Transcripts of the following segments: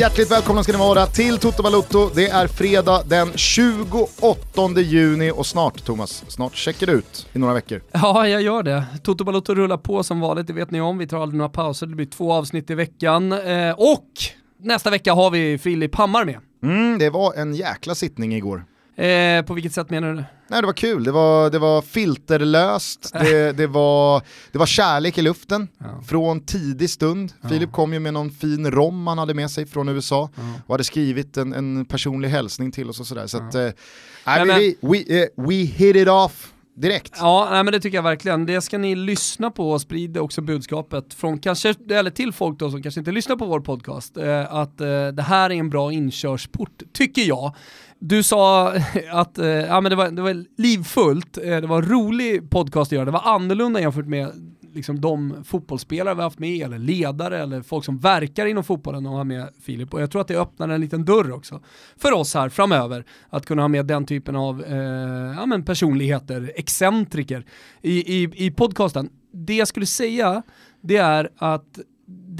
Hjärtligt välkomna ska ni vara till Toto Balutto. Det är fredag den 28 juni och snart, Thomas, snart checkar det ut i några veckor. Ja, jag gör det. Toto Balutto rullar på som vanligt, det vet ni om. Vi tar aldrig några pauser, det blir två avsnitt i veckan. Eh, och nästa vecka har vi Filip Hammar med. Mm, det var en jäkla sittning igår. Eh, på vilket sätt menar du? Nej, det var kul, det var, det var filterlöst, det, det, var, det var kärlek i luften ja. från tidig stund. Ja. Filip kom ju med någon fin rom han hade med sig från USA ja. och hade skrivit en, en personlig hälsning till oss och sådär. Så att, eh, men, we, we, uh, we hit it off direkt. Ja, nej, men det tycker jag verkligen. Det ska ni lyssna på och sprida också budskapet från kanske, eller till folk då som kanske inte lyssnar på vår podcast, eh, att eh, det här är en bra inkörsport, tycker jag. Du sa att eh, ja, men det, var, det var livfullt, eh, det var en rolig podcast att göra, det var annorlunda jämfört med liksom, de fotbollsspelare vi har haft med, eller ledare, eller folk som verkar inom fotbollen och ha med Filip. Och jag tror att det öppnar en liten dörr också för oss här framöver, att kunna ha med den typen av eh, ja, men personligheter, excentriker i, i, i podcasten. Det jag skulle säga, det är att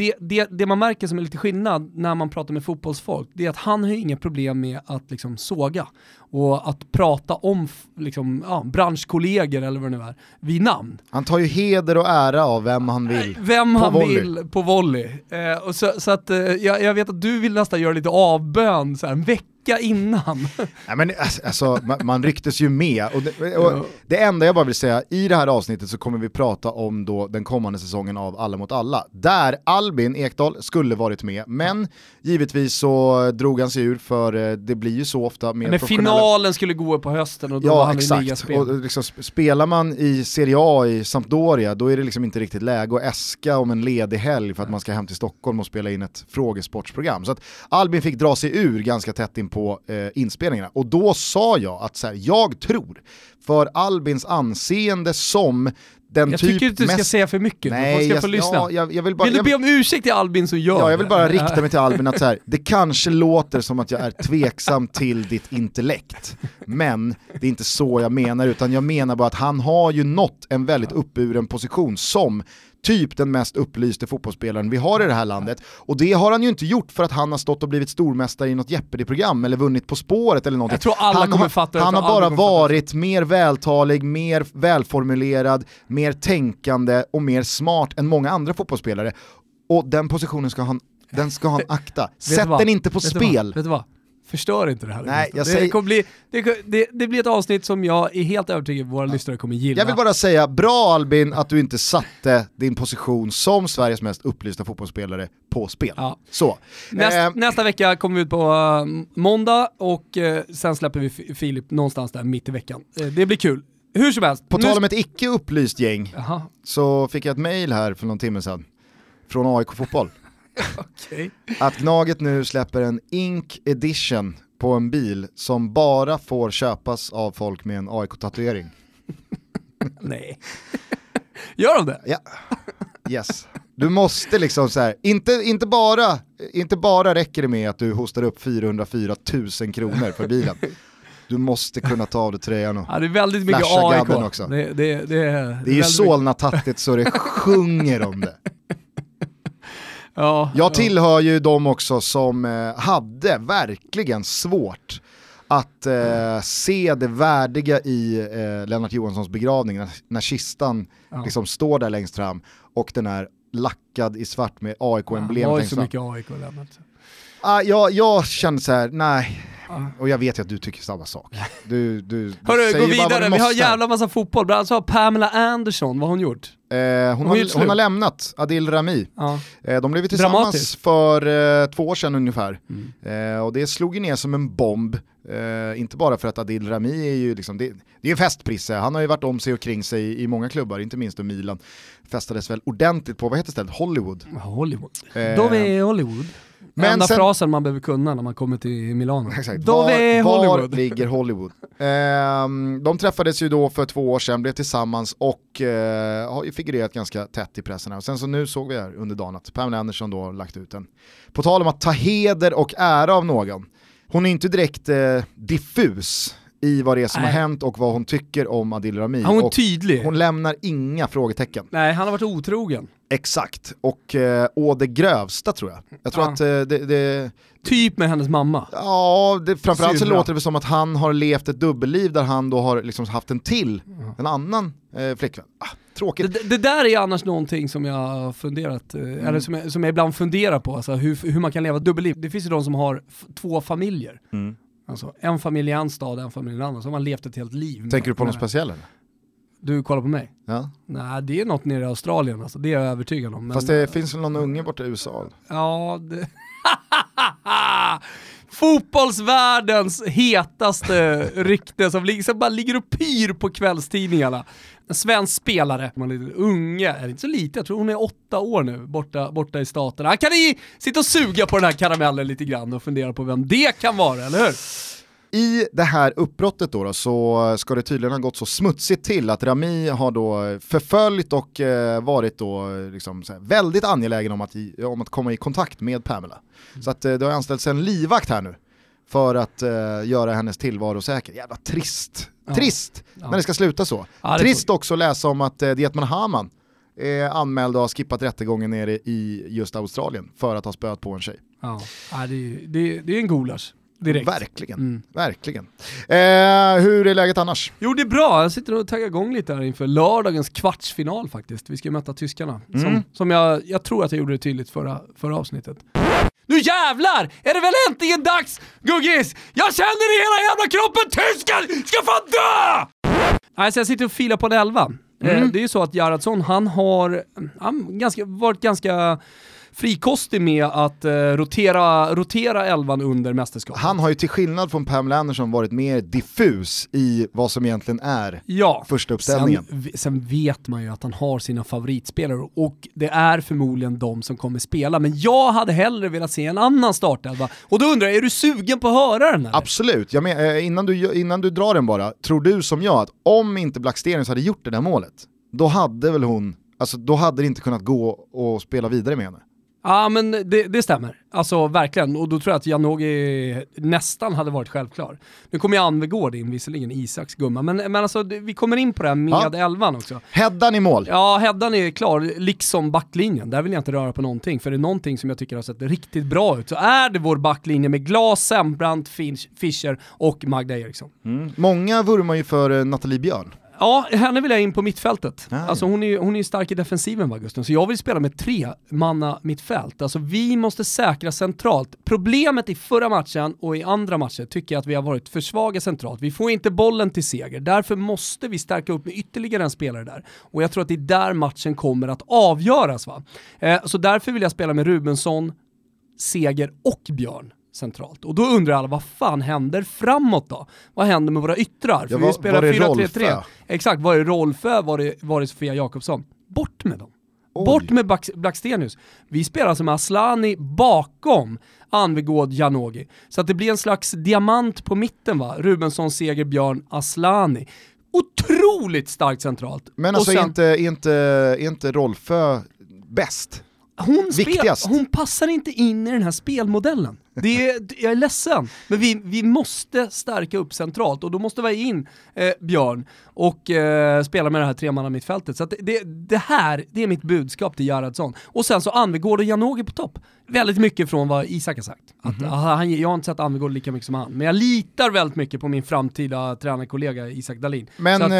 det, det, det, man märker som är lite skillnad när man pratar med fotbollsfolk, det är att han har inga problem med att liksom såga och att prata om liksom, ja, branschkollegor eller vad det nu är, vid namn. Han tar ju heder och ära av vem han vill. Vem han volley. vill på volley. Eh, och så, så att, eh, jag, jag, vet att du vill nästan göra lite avbön så här, en vecka vecka innan. Ja, men, alltså, man, man rycktes ju med. Och det, och det, enda jag bara vill säga, i det här avsnittet så kommer vi prata om då den kommande säsongen av Alla mot alla. Där Albin Ekdal skulle varit med, men givetvis så drog han sig ur för eh, det blir ju så ofta med Men finalen skulle gå på hösten och då ja, var han exakt. i ligaspel. Och liksom, spelar man i Serie A i Sampdoria, då är det liksom inte riktigt läge att äska om en ledig helg för att man ska hem till Stockholm och spela in ett frågesportsprogram. Så att Albin fick dra sig ur ganska tätt in på eh, inspelningarna. Och då sa jag att så här, jag tror, för Albins anseende som den jag typ tycker inte du ska säga för mycket, Nej, folk ska jag, få lyssna. Ja, jag, jag vill, bara, vill, du be om ursäkt till Albin som gör Ja, jag vill bara rikta mig till Albin att så här, det kanske låter som att jag är tveksam till ditt intellekt, men det är inte så jag menar, utan jag menar bara att han har ju nått en väldigt uppburen position som typ den mest upplyste fotbollsspelaren vi har i det här landet. Och det har han ju inte gjort för att han har stått och blivit stormästare i något Jeopardy-program eller vunnit På spåret eller någonting. Jag tror alla han kommer fatta Han har bara varit mer vältalig, mer välformulerad, mer tänkande och mer smart än många andra fotbollsspelare. Och den positionen ska han, den ska han akta. Sätt den inte på spel. Vad? Förstör inte det här. Nej, jag det, säger... kommer bli, det, det, det, blir ett avsnitt som jag är helt övertygad om våra ja. lyssnare kommer gilla. Jag vill bara säga, bra Albin att du inte satte din position som Sveriges mest upplysta fotbollsspelare på spel. Ja. Så. Näst, eh. Nästa vecka kommer vi ut på uh, måndag och uh, sen släpper vi Filip någonstans där mitt i veckan. Uh, det blir kul. Hur som helst. På nu... tal om ett icke upplyst gäng, Aha. så fick jag ett mail här för någon timme sedan från AIK Fotboll. okay. Att Gnaget nu släpper en Ink Edition på en bil som bara får köpas av folk med en AIK-tatuering. Nej. Gör de det? Ja. Yes. Du måste liksom så här, inte, inte, bara, inte bara räcker det med att du hostar upp 404 000 kronor för bilen. Du måste kunna ta av dig tröjan och ja, det är väldigt mycket AIK. också. Det, det, det, det är, ju Solna-tattigt så det sjunger om det. Ja, jag tillhör ju de också som eh, hade verkligen svårt att eh, se det värdiga i eh, Lennart Johanssons begravning när, när kistan ja. liksom står där längst fram och den är lackad i svart med AIK-emblem. Ja, det var ju så mycket AIK Lennart. Ah, jag, jag kände så här, nej, och jag vet ju att du tycker samma sak. Du, du, du Hörru, gå vidare, vi har jävla massa fotboll. Bland annat så har Pamela Anderson, vad har hon gjort? Eh, hon, hon, har, hon, har, lämnat Adil Rami. Ja. Eh, de blev tillsammans för eh, två år sedan ungefär. Mm. Eh, och det slog ju ner som en bomb. Eh, inte bara för att Adil Rami är ju liksom, det, det är en festprisse. Han har ju varit om sig och kring sig i många klubbar, inte minst i Milan. Festades väl ordentligt på, vad heter stället, Hollywood? Hollywood. Eh, Dove är Hollywood. Men Enda sen, frasen man behöver kunna när man kommer till Milano. Exakt. Var, Hollywood. var ligger Hollywood? Eh, de träffades ju då för två år sedan, blev tillsammans och eh, har figurerat ganska tätt i pressen. Och sen så nu såg vi här under dagen att Pamela Anderson då lagt ut den. På tal om att ta heder och ära av någon. Hon är inte direkt eh, diffus i vad det är som Nej. har hänt och vad hon tycker om Adil Rami. Hon är tydlig. Hon lämnar inga frågetecken. Nej, han har varit otrogen. Exakt, och eh, å det grövsta tror jag. Jag tror Ja. att eh, det, det, Typ med hennes mamma. ja, det, framförallt så Syrra. låter det som att han har levt ett dubbelliv där han då har liksom haft en till, en annan eh, flickvän. Ah, tråkigt. det- det där är annars någonting som jag har funderat, eh, Mm. eller som jag, som jag ibland funderar på, alltså hur, hur man kan leva ett dubbelliv. Det finns ju de som har två familjer. Mm. Alltså en familj i en stad, en familj i en annan, så har man levt ett helt liv. Tänker du på något speciellt? eller? Du kollar på mig? Ja. Nej, det är något nere i Australien alltså, det är jag övertygad om. Men, Fast det finns väl någon unge borta i USA? Ja, det... Fotbollsvärldens hetaste rykte som liksom bara ligger och pyr på kvällstidningarna. En svensk spelare, man är lite unge, är inte så lite, jag tror hon är åtta år nu, borta, borta i staterna. Kan ni sitta och suga på den här karamellen lite grann och fundera på vem det kan vara, eller hur? I det här uppbrottet då, då så ska det tydligen ha gått så smutsigt till att Rami har då förföljt och eh, varit då liksom så här väldigt angelägen om att, i, om att komma i kontakt med Pamela. Så att eh, det har anställts en livvakt här nu för att eh, göra hennes tillvaro säker. Jävla trist. Ja. Trist Ja. när det ska sluta så. Ja, trist också att läsa om att eh, Dietmar Hamann är anmäld och har skippat rättegången nere i just Australien för att ha spöat på en tjej. Ja, ja det, är- det, är- det är en gulasch. Direkt. Verkligen, Mm. verkligen. Eh, hur är läget annars? Jo det är bra, jag sitter och taggar igång lite här inför lördagens kvartsfinal faktiskt. Vi ska möta tyskarna. Mm. Som, som jag, jag tror att jag gjorde det tydligt förra, förra avsnittet. Nu jävlar! Är det väl äntligen dags Guggis! Jag känner i hela jävla kroppen, tysken ska fan dö! Nej, så jag sitter och filar på en elva. Eh, Mm. det är ju så att Gerhardsson, han har han ganska, varit ganska frikostig med att eh, rotera, rotera elvan under mästerskapet. Han har ju till skillnad från Pamela Anderson varit mer diffus i vad som egentligen är Ja. första uppställningen. Sen, sen vet man ju att han har sina favoritspelare och det är förmodligen de som kommer spela. Men jag hade hellre velat se en annan startelva. Och då undrar jag, är du sugen på att höra den här? Absolut, jag men, eh, innan, du, innan du drar den bara, tror du som jag att om inte Blackstenius hade gjort det där målet, då hade väl hon, alltså då hade det inte kunnat gå och spela vidare med henne. Ja men det, det stämmer. Alltså verkligen. Och då tror jag att Janogy nästan hade varit självklar. Nu kommer ju Anvegård in, visserligen Isaks gumma, men, men alltså vi kommer in på det här med Ja. elvan också. Heddan i mål. Ja, Heddan är klar, liksom backlinjen. Där vill jag inte röra på någonting, för det är någonting som jag tycker har sett riktigt bra ut. Så är det vår backlinje med Glas, Sembrant, Finch, Fischer och Magda Eriksson. Mm. Många vurmar ju för eh, Nathalie Björn. Ja, henne vill jag in på mittfältet. Ah, alltså hon är, hon är stark i defensiven va Gusten, så jag vill spela med tre manna mittfält. Alltså vi måste säkra centralt. Problemet i förra matchen och i andra matcher tycker jag att vi har varit för svaga centralt. Vi får inte bollen till seger, därför måste vi stärka upp med ytterligare en spelare där. Och jag tror att det är där matchen kommer att avgöras va. Eh, så därför vill jag spela med Rubensson, Seger och Björn centralt. Och då undrar alla, vad fan händer framåt då? Vad händer med våra yttrar? För Ja, vi var- spelar var är 4-3-3. Rolfö? Exakt, var är Rolfö, var är, var är Sofia Jakobsson? Bort med dem. Oj. Bort med Blackstenius. Vi spelar med Aslani bakom Anvegård Janogy. Så att det blir en slags diamant på mitten va? Rubensson, Seger, Björn, Aslani. Otroligt starkt centralt. Men alltså sen- är, inte, inte, inte Rolfö bäst? hon, spel, Viktigast. hon passar inte in i den här spelmodellen. Det är, jag är ledsen, men vi, vi måste stärka upp centralt och då måste vi in eh, Björn och eh, spela med det här tremanna mittfältet. Så det, det, här, det är mitt budskap till Gerhardsson. Och sen så Anvegård och Janogy på topp. Väldigt mycket från vad Isak har sagt. Att, aha, han, jag har inte sett Anvegård lika mycket som han, men jag litar väldigt mycket på min framtida tränarkollega Isak Dahlin. Men att-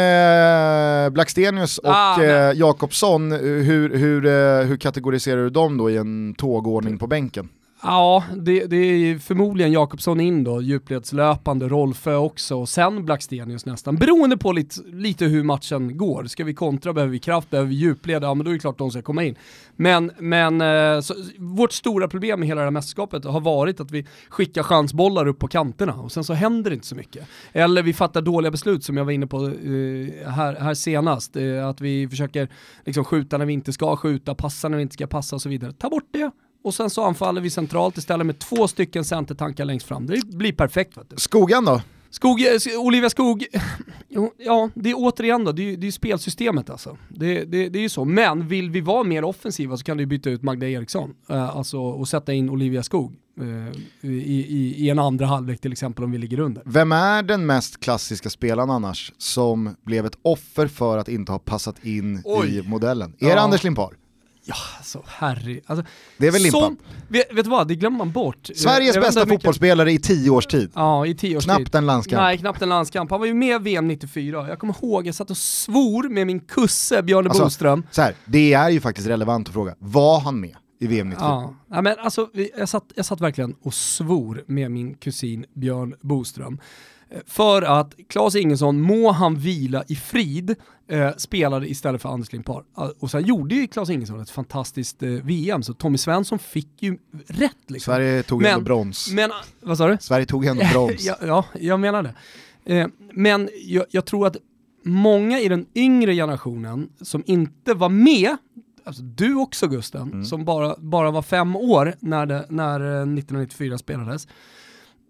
eh, Blackstenius och Ah, eh, Jakobsson, hur, hur, eh, hur kategoriserar du dem då i en tågordning på bänken? Ja, det, det är förmodligen Jakobsson in då, djupledslöpande, Rolfö också och sen Blackstenius nästan. Beroende på lite, lite hur matchen går. Ska vi kontra, behöver vi kraft, behöver vi djupled, ja men då är det klart de ska komma in. Men, men eh, så, vårt stora problem med hela det här mästerskapet har varit att vi skickar chansbollar upp på kanterna och sen så händer det inte så mycket. Eller vi fattar dåliga beslut som jag var inne på eh, här, här senast. Eh, att vi försöker liksom skjuta när vi inte ska skjuta, passa när vi inte ska passa och så vidare. Ta bort det och sen så anfaller vi centralt istället med två stycken centertankar längst fram. Det blir perfekt. Vet du. Skogan då? Skog, eh, Olivia Skog, ja det är återigen då, det är, det är spelsystemet alltså. Det, det, det är ju så, men vill vi vara mer offensiva så kan du byta ut Magda Eriksson eh, alltså, och sätta in Olivia Skog eh, i, i, i en andra halvlek till exempel om vi ligger under. Vem är den mest klassiska spelaren annars som blev ett offer för att inte ha passat in Oj. i modellen? Är Ja. det Anders Limpar? Ja, alltså herre... Alltså, Det är väl limpa? sån- vet, vet du vad, det glömmer man bort. Sveriges Jag vet bästa hur mycket- fotbollsspelare i tio års tid. Ja, i tio års tid. Knappt en landskamp. Nej, knappt en landskamp. Han var ju med VM 94. Jag kommer ihåg, jag satt och svor med min kusse Björn Alltså, Boström. Så här, det är ju faktiskt relevant att fråga, var han med i VM 94? Ja. ja, men alltså, jag, satt, jag satt verkligen och svor med min kusin Björn Boström. För att Claes Ingesson, må han vila i frid, eh, spelade istället för Anders Limpar. Ah, Och sen gjorde ju Claes Ingesson ett fantastiskt eh, VM, så Tommy Svensson fick ju rätt. Liksom. Sverige tog Men- ändå brons. Men, vad sa du? Sverige tog ändå brons. ja, ja, jag menar det. Eh, men jag, jag tror att många i den yngre generationen som inte var med, alltså du också Gusten, Mm. som bara, bara var fem år när, det, när eh, 1994 spelades,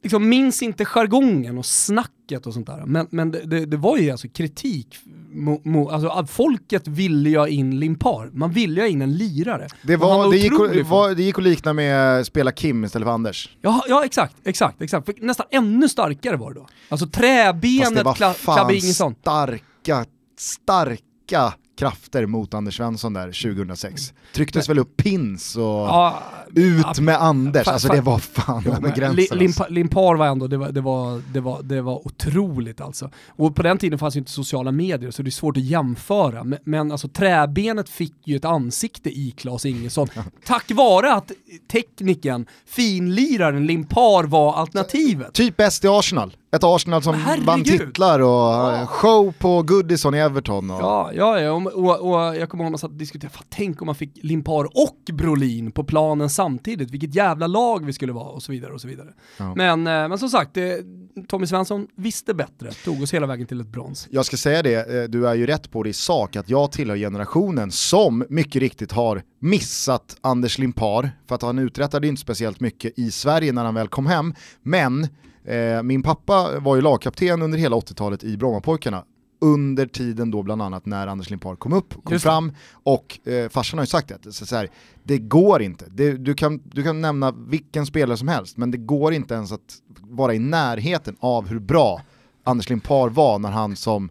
liksom minns inte jargongen och snacket och sånt där. Men, men det, det, det var ju alltså kritik. Mo, mo, alltså, att folket ville ju ha in Limpar, man ville ju ha in en lirare. Det, Och var, det, gick, att- var, det gick att likna med spela Kim istället för Anders. Ja, ja exakt, exakt, exakt. För nästan ännu starkare var det då. Alltså Fast det träbenet var Kla- fan starka, starka krafter mot Anders Svensson där 2006. Trycktes väl upp pins och Ja, ut med Anders, alltså det var fan över men gränsen. Alltså. Limpa, Limpar var ändå, det var, det, var, det, var, det var otroligt alltså. Och på den tiden fanns ju inte sociala medier så det är svårt att jämföra. Men, men alltså träbenet fick ju ett ansikte i Claes Ingesson. Tack vare att tekniken, finliraren Limpar var alternativet. Typ bäst i Arsenal. Ett Arsenal som herregud. vann titlar och eh, show på Goodison i Everton. Och... Ja, ja, ja. Och, och, och jag kommer ihåg att man satt och diskuterade, tänk om man fick Limpar och Brolin på planen samtidigt, vilket jävla lag vi skulle vara och så vidare och så vidare. Ja. Men, eh, men som sagt, det, Tommy Svensson visste bättre, tog oss hela vägen till ett brons. Jag ska säga det, eh, du är ju rätt på det i sak, att jag tillhör generationen som mycket riktigt har missat Anders Limpar, för att han uträttade inte speciellt mycket i Sverige när han väl kom hem, men eh, min pappa var ju lagkapten under hela 80-talet i Brommapojkarna, under tiden då bland annat när Anders Limpar kom upp, kom Just fram och eh, farsan har ju sagt det, så, så här, det går inte. Det, du, kan, du kan nämna vilken spelare som helst, men det går inte ens att vara i närheten av hur bra Anders Limpar var när han som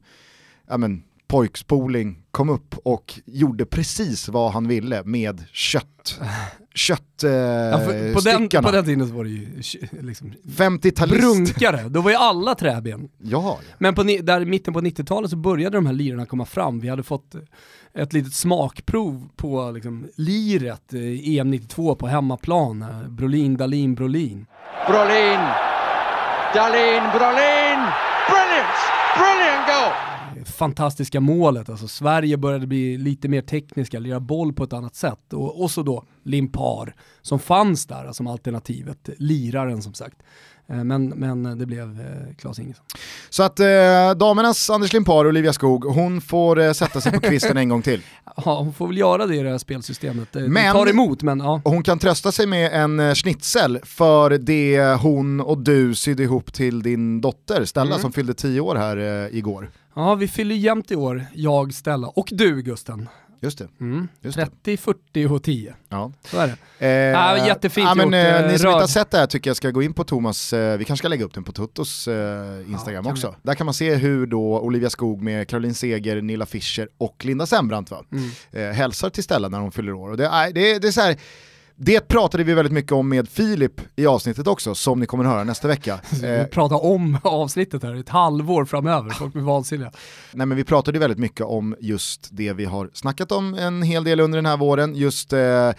ja, men, pojkspoling kom upp och gjorde precis vad han ville med kött. Kött eh, Ja, för, på, den, på den tiden så var det ju liksom, 50-talist. brunkare, då var ju alla träben. Ja, Men på, där i mitten på 90-talet så började de här lirarna komma fram. Vi hade fått ett litet smakprov på liksom, liret eh, i EM 92 på hemmaplan. eh, Brolin, Dalin, Brolin. Brolin. Dalin, Brolin. Brilliant! Brilliant goal! fantastiska målet. Alltså Sverige började bli lite mer tekniska, lira boll på ett annat sätt. Och, och så då Limpar som fanns där som alternativet, liraren som sagt. Eh, Men, men det blev eh, Claes Ingesson. så att eh, damernas Anders Limpar och Olivia Skog, hon får eh, sätta sig på kvisten en gång till. Ja, hon får väl göra det i det här spelsystemet. Eh, Men- Det tar emot, men ja. Hon kan trösta sig med en eh, schnitzel för det hon och du sydde ihop till din dotter Stella Mm. som fyllde 10 år här eh, igår. Ja, vi fyller jämnt i år, jag, Stella och du Gusten. Just det. Mm. Just det. 30, 40 och 10. Ja. Så är det. Eh, Ja, jättefint ja, men, gjort, eh, eh, Ni som inte röd. har sett det här tycker jag ska gå in på Thomas, eh, vi kanske ska lägga upp den på Tuttos eh, Instagram kan också. Där kan man se hur då Olivia Skog med Caroline Seger, Nilla Fischer och Linda Sembrant va? Mm. eh, hälsar till Stella när hon fyller år. Och det, det, det är så här, det pratade vi väldigt mycket om med Filip i avsnittet också, som ni kommer höra nästa vecka. Vi Eh, pratar om avsnittet här ett halvår framöver, folk blir vansinniga. nej men vi pratade väldigt mycket om just det vi har snackat om en hel del under den här våren, just eh, eh,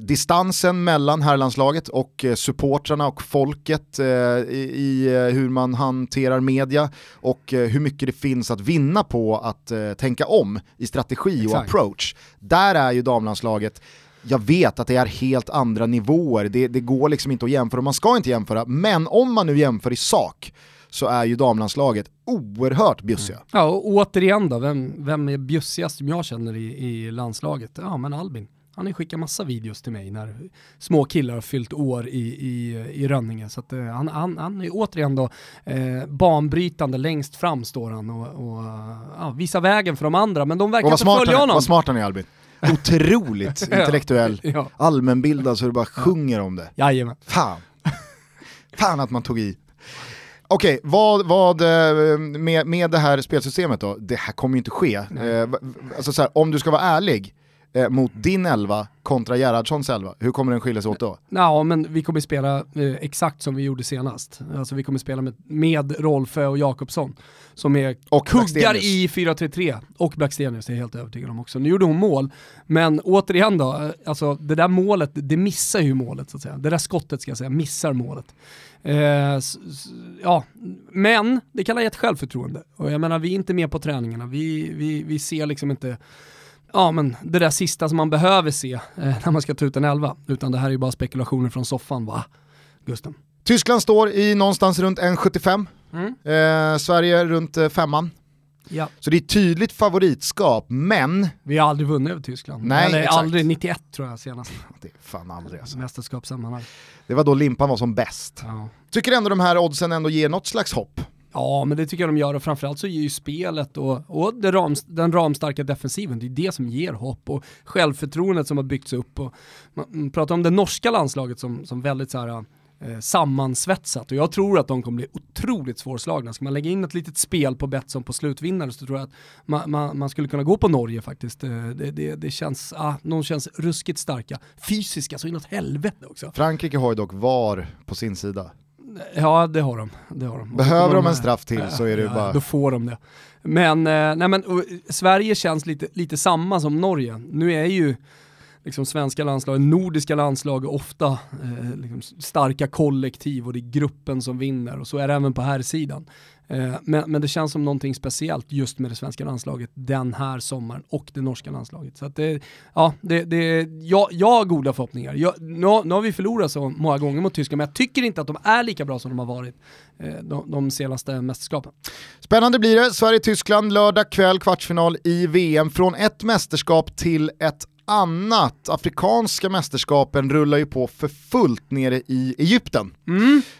distansen mellan herrlandslaget och eh, supportrarna och folket eh, i, i eh, hur man hanterar media och hur mycket det finns att vinna på att tänka om i strategi och Exakt. approach. Där är ju damlandslaget jag vet att det är helt andra nivåer, det, det går liksom inte att jämföra, man ska inte jämföra, men om man nu jämför i sak så är ju damlandslaget oerhört bjussiga. Ja, och återigen då, vem, vem är bjussigast som jag känner i, i landslaget? Ja, men Albin. Han har skickat massa videos till mig när små killar har fyllt år i, i, i Rönninge. Så att, eh, han, han, han är återigen då eh, banbrytande, längst fram står han och, och ja, visar vägen för de andra. Men de verkar inte smart, följa honom. vad smart han är Albin. Otroligt intellektuell, Ja, allmänbildad så det bara sjunger om det. jajamän. Fan. Fan att man tog i. Okej, vad, vad eh, med, med det här spelsystemet då? Det här kommer ju inte ske. Eh, Alltså så här, om du ska vara ärlig, eh, mot din elva kontra Gerhardssons elva, hur kommer den skilja sig åt då? Ja, men vi kommer spela eh, exakt som vi gjorde senast. Alltså vi kommer spela med, med Rolfö och Jakobsson som är Och kuggar i 4-3-3 och Blackstenius är jag helt övertygad om också. Nu gjorde hon mål, men återigen då, eh, alltså det där målet, det missar ju målet så att säga. Det där skottet ska jag säga, missar målet. Eh, s- s- ja, men det kan ha gett självförtroende. Och jag menar, vi är inte med på träningarna. Vi, vi, vi ser liksom inte ja, men det där sista som man behöver se eh, när man ska ta ut en elva. Utan det här är ju bara spekulationer från soffan, va? Gusten? Tyskland står i någonstans runt 1,75, Mm. eh, Sverige runt eh, femman. Ja. Så det är tydligt favoritskap, men Vi har aldrig vunnit över Tyskland. Nej, Eller exakt. aldrig, 91 tror jag senast. det är fan aldrig alltså. Mästerskapssammanhang. Det var då limpan var som bäst. Ja. Tycker ändå de här oddsen ändå ger något slags hopp ja, men det tycker jag de gör och framförallt så ger ju spelet och, och det ram, den ramstarka defensiven, det är det som ger hopp och självförtroendet som har byggts upp. Och man, man pratar om det norska landslaget som, som väldigt så här, eh, sammansvetsat och jag tror att de kommer bli otroligt svårslagna. Ska man lägga in ett litet spel på Betsson på slutvinnare så tror jag att man, man, man skulle kunna gå på Norge faktiskt. Eh, det, det, det känns, ah, de känns ruskigt starka. Fysiska så inåt helvete också. Frankrike har ju dock VAR på sin sida. Ja det har de. Det har de. Behöver de en eh, straff till så är det ja, bara... Då får de det. Men, eh, nej men Sverige känns lite, lite samma som Norge. Nu är ju liksom svenska landslag, nordiska landslag är ofta eh, liksom starka kollektiv och det är gruppen som vinner och så är det även på här sidan. Eh, men, men det känns som någonting speciellt just med det svenska landslaget den här sommaren och det norska landslaget. Så att det, ja, det, det, jag, jag har goda förhoppningar. Jag, nu, har- nu har vi förlorat så många gånger mot Tyskland, men jag tycker inte att de är lika bra som de har varit eh, de, de senaste mästerskapen. Spännande blir det. Sverige-Tyskland lördag kväll, kvartsfinal i VM. Från ett mästerskap till ett annat. Afrikanska mästerskapen rullar ju på för fullt nere i Egypten.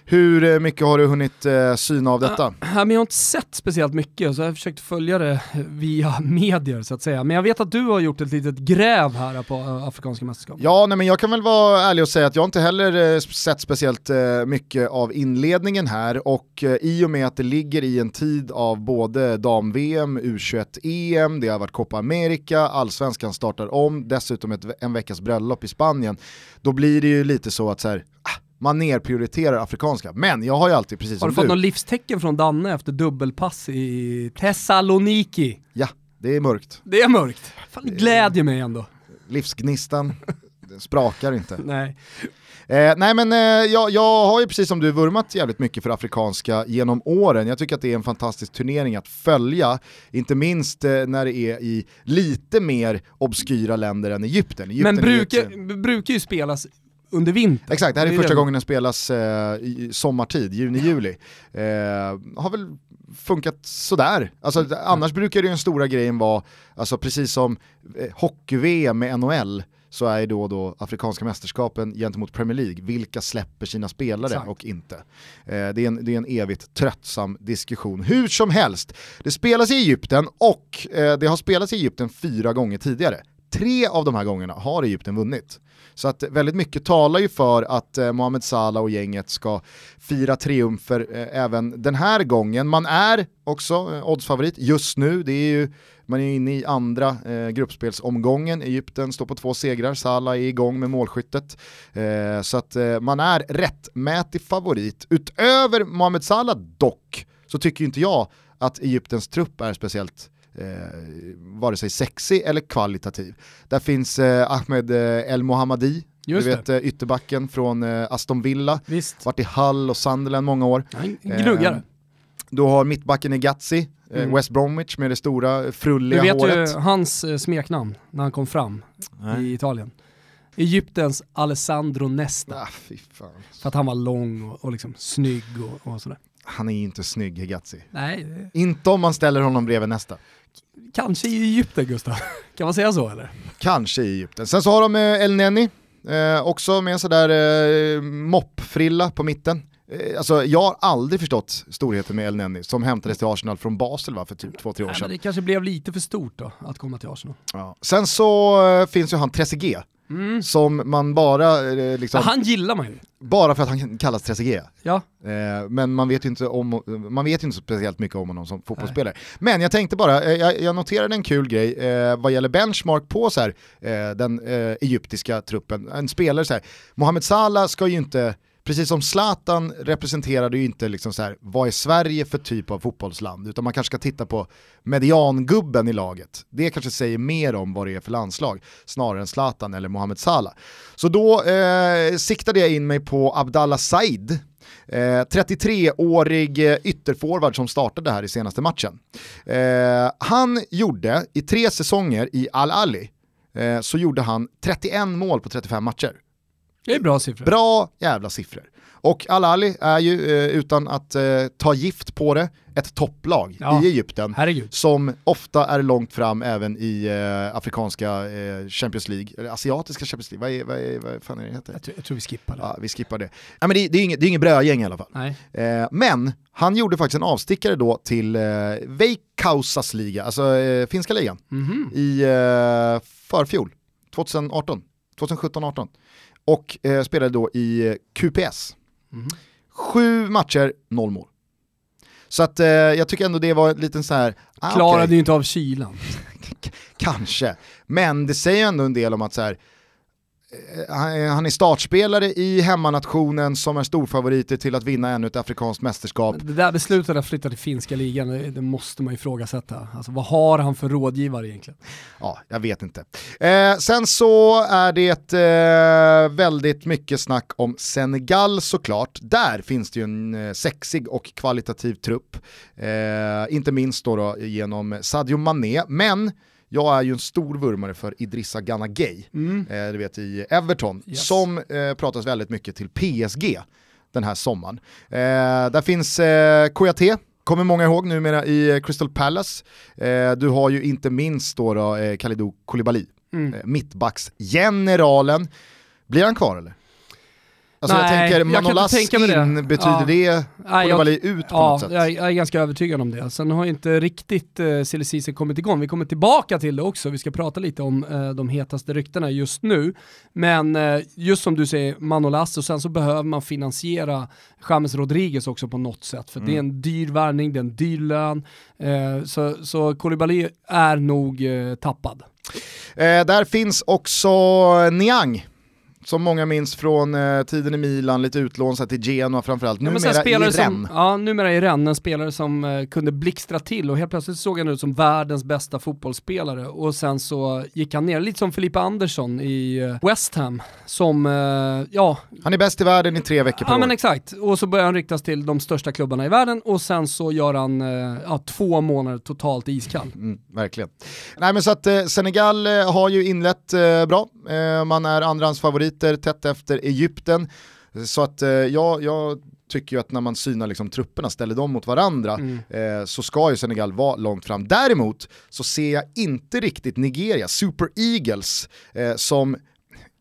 Hur eh, mycket har du hunnit eh, syna av detta? Ja, men jag har inte sett speciellt mycket så jag har försökt följa det via medier så att säga. Men jag vet att du har gjort ett litet gräv här på eh, Afrikanska mästerskapen. Ja, nej, men jag kan väl vara ärlig och säga att jag inte heller eh, sett speciellt eh, mycket av inledningen här och eh, i och med att det ligger i en tid av både dam-VM, U21-EM, det har varit Copa America, allsvenskan startar om, dessutom ett, en veckas bröllop i Spanien, då blir det ju lite så att så här, ah, man nerprioriterar afrikanska. Men jag har ju alltid, precis Har du som fått du, något livstecken från Danne efter dubbelpass i Thessaloniki? ja, det är mörkt. Det är mörkt. Fan, det glädjer mig ändå. Livsgnistan, den sprakar inte. Nej. Eh, nej men eh, jag, jag har ju precis som du vurmat jävligt mycket för afrikanska genom åren. Jag tycker att det är en fantastisk turnering att följa, inte minst eh, när det är i lite mer obskyra länder än Egypten. Egypten Men är ju ett- brukar, brukar ju spelas under vintern. Exakt, det här är Det första det. gången den spelas eh, i sommartid, juni-juli. Eh, har väl funkat sådär. Alltså, annars brukar ju den stora grejen vara, alltså, precis som eh, hockey-VM med NHL, så är då, då Afrikanska mästerskapen gentemot Premier League, vilka släpper sina spelare Exakt. och inte. Eh, det, är en, det är en evigt tröttsam diskussion. Hur som helst, det spelas i Egypten och eh, det har spelats i Egypten fyra gånger tidigare. Tre av de här gångerna har Egypten vunnit. Så att väldigt mycket talar ju för att eh, Mohamed Salah och gänget ska fira triumfer eh, även den här gången. Man är också eh, oddsfavorit just nu, det är ju, man är inne i andra eh, gruppspelsomgången, Egypten står på två segrar, Salah är igång med målskyttet. Eh, så att eh, man är rättmätig favorit. Utöver Mohamed Salah dock, så tycker inte jag att Egyptens trupp är speciellt eh, vare sig sexig eller kvalitativ. Där finns eh, Ahmed eh, El Mohammadi, Just du det. vet eh, ytterbacken från eh, Aston Villa, Visst. varit i Hull och Sunderland många år. En gnuggare. Eh, Du har mittbacken i Gatsi, Mm. West Bromwich med det stora eh, Du frulliga vet håret. ju hans eh, smeknamn när han kom fram Nej. i Italien. Egyptens Alessandro Nesta. Ah, fy fan. För att han var lång och, och liksom snygg och, och sådär. Han är ju inte snygg Hegazi. Nej, Inte om man ställer honom bredvid nästa. kanske i Egypten Gustav. Kan man säga så eller? Kanske i Egypten. Sen så har de eh, El Neni, eh, också med en sådär eh, moppfrilla på mitten. Eh, alltså, jag har aldrig förstått storheten med El Nenni som hämtades till Arsenal från Basel va, för typ två, tre år Nej, sedan. men det kanske blev lite för stort då, att komma till Arsenal. Ja. Sen så eh, finns ju han Trezeguet, Mm. som man bara, eh, liksom, Ja, han gillar man ju. bara för att han kallas Trezeguet. Ja, Eh, men man vet ju inte, om, man vet inte speciellt mycket om honom som fotbollsspelare. Men jag tänkte bara, eh, jag, jag noterade en kul grej eh, vad gäller benchmark på så här, den egyptiska truppen. En spelare så här, Mohamed Salah ska ju inte, precis som Zlatan representerade ju inte liksom så här, vad är Sverige för typ av fotbollsland, utan man kanske ska titta på mediangubben i laget. Det kanske säger mer om vad det är för landslag, snarare än Zlatan eller Mohamed Salah. Så då eh, siktade jag in mig på Abdallah Said, Eh, 33-årig eh, ytterforward som startade här i senaste matchen. Eh, han gjorde i tre säsonger i Al-Ali, eh, så gjorde han 31 mål på 35 matcher det är bra siffror. Bra jävla siffror. Och Al-Ali är ju, eh, utan att eh, ta gift på det, ett topplag Ja. i Egypten Herregud. som ofta är långt fram även i eh, afrikanska Champions League, eller asiatiska Champions League, vad, är, vad, är, vad fan är det heter? Jag, tror- jag tror vi skippar det. Ja, vi skippar det. Ja, men det, det är inget, det är inget brödgäng i alla fall. Nej. Men han gjorde faktiskt en avstickare då till eh, Veikkausas liga, alltså finska ligan, Mhm. i eh, förfjol, 2018, 2017-18. Och eh, spelade då i eh, QPS. Mhm. Sju matcher, noll mål. Så att eh, jag tycker ändå det var en liten så här, ah, Klarade okej, ju inte av kylan. kanske. Men det säger ändå en del om att så här, han han är startspelare i hemmanationen som är storfavoriter till att vinna ännu ett afrikanskt mästerskap. Det där beslutet att flytta till finska ligan, det, det måste man ifrågasätta. Alltså vad har han för rådgivare egentligen? Ja, jag vet inte. Eh, sen så är det eh, väldigt mycket snack om Senegal såklart. Där finns det ju en eh, sexig och kvalitativ trupp. Eh, inte minst då, då genom Sadio Mané, men jag är ju en stor vurmare för Idrissa Gana Gueye, eh, du vet i Everton, Yes. som eh, pratas väldigt mycket till PSG den här sommaren. Eh, där finns eh, Kouyaté, kommer många ihåg numera i eh, Crystal Palace. Eh, du har ju inte minst då, då eh, Kalidou Koulibaly, Mm. eh, mittbacksgeneralen. Blir han kvar eller? Alltså jag Nej, tänker jag inte Manolas tänka mig det. in, betyder Ja. det jag- Koulibaly ut på Ja, något sätt? jag, jag är ganska övertygad om det. Sen har ju inte riktigt eh, season kommit igång. Vi kommer tillbaka till det också. Vi ska prata lite om eh, de hetaste ryktena just nu. Men eh, just som du säger, Manolas och sen så behöver man finansiera James Rodriguez också på något sätt. För det är en dyr värvning, det är en dyr lön. Eh, så, så Koulibaly är nog eh, tappad. Eh, där finns också Niang, som många minns från eh, tiden i Milan, lite utlån så till Genoa framförallt, Ja, numera i spelare Rennes. som, ja, numera i Rennes, en spelare som eh, kunde blixtra till och helt plötsligt såg han ut som världens bästa fotbollsspelare och sen så gick han ner, lite som Filippa Andersson i eh, West Ham, som, eh, ja, Han är bäst i världen i tre veckor per ja år. men exakt, och så börjar han ryktas till de största klubbarna i världen och sen så gör han eh, ja, två månader totalt iskall. Mm, verkligen. Nej men så att eh, Senegal har ju inlett bra, man är andrahandsfavoriter tätt efter Egypten. Så att eh, jag, jag tycker ju att när man synar liksom trupperna, ställer dem mot varandra, Mm. eh, så ska ju Senegal vara långt fram. Däremot så ser jag inte riktigt Nigeria, Super Eagles, eh, som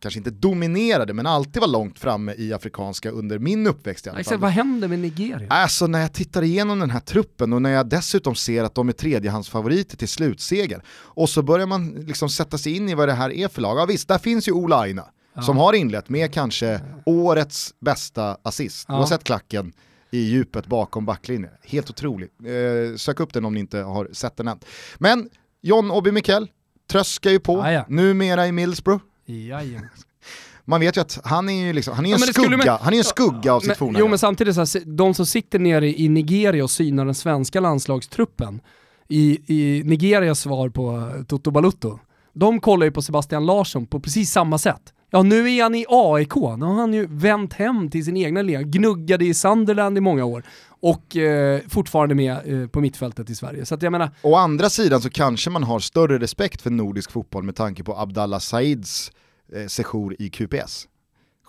kanske inte dominerade men alltid var långt framme i afrikanska under min uppväxt i alla fall. Vad händer med Nigeria? Alltså när jag tittar igenom den här truppen och när jag dessutom ser att de är tredjehandsfavoriter till slutseger och så börjar man liksom sätta sig in i vad det här är för lag. Ja visst, där finns ju Ola Aina som har inlett med kanske årets bästa assist. Ja. har sett klacken i djupet bakom backlinjen. Helt otroligt. Eh, sök upp den om ni inte har sett den än. Men John Obi Mikel tröskar ju på, Ah, ja. numera i Middlesbrough. Jajamän. Man vet ju att han är ju liksom, han är Ja, en skugga, han är en skugga av sitt Men, forna jo men samtidigt, så här, de som sitter nere i Nigeria och synar den svenska landslagstruppen, i, i Nigerias svar på Toto Balutto, de kollar ju på Sebastian Larsson på precis samma sätt. Ja nu är han i AIK, nu har han ju vänt hem till sin egna liga, gnuggade i Sunderland i många år och eh, fortfarande med eh, på mittfältet i Sverige. Så att jag menar, Å andra sidan så kanske man har större respekt för nordisk fotboll med tanke på Abdallah Saids eh, sejour i QPS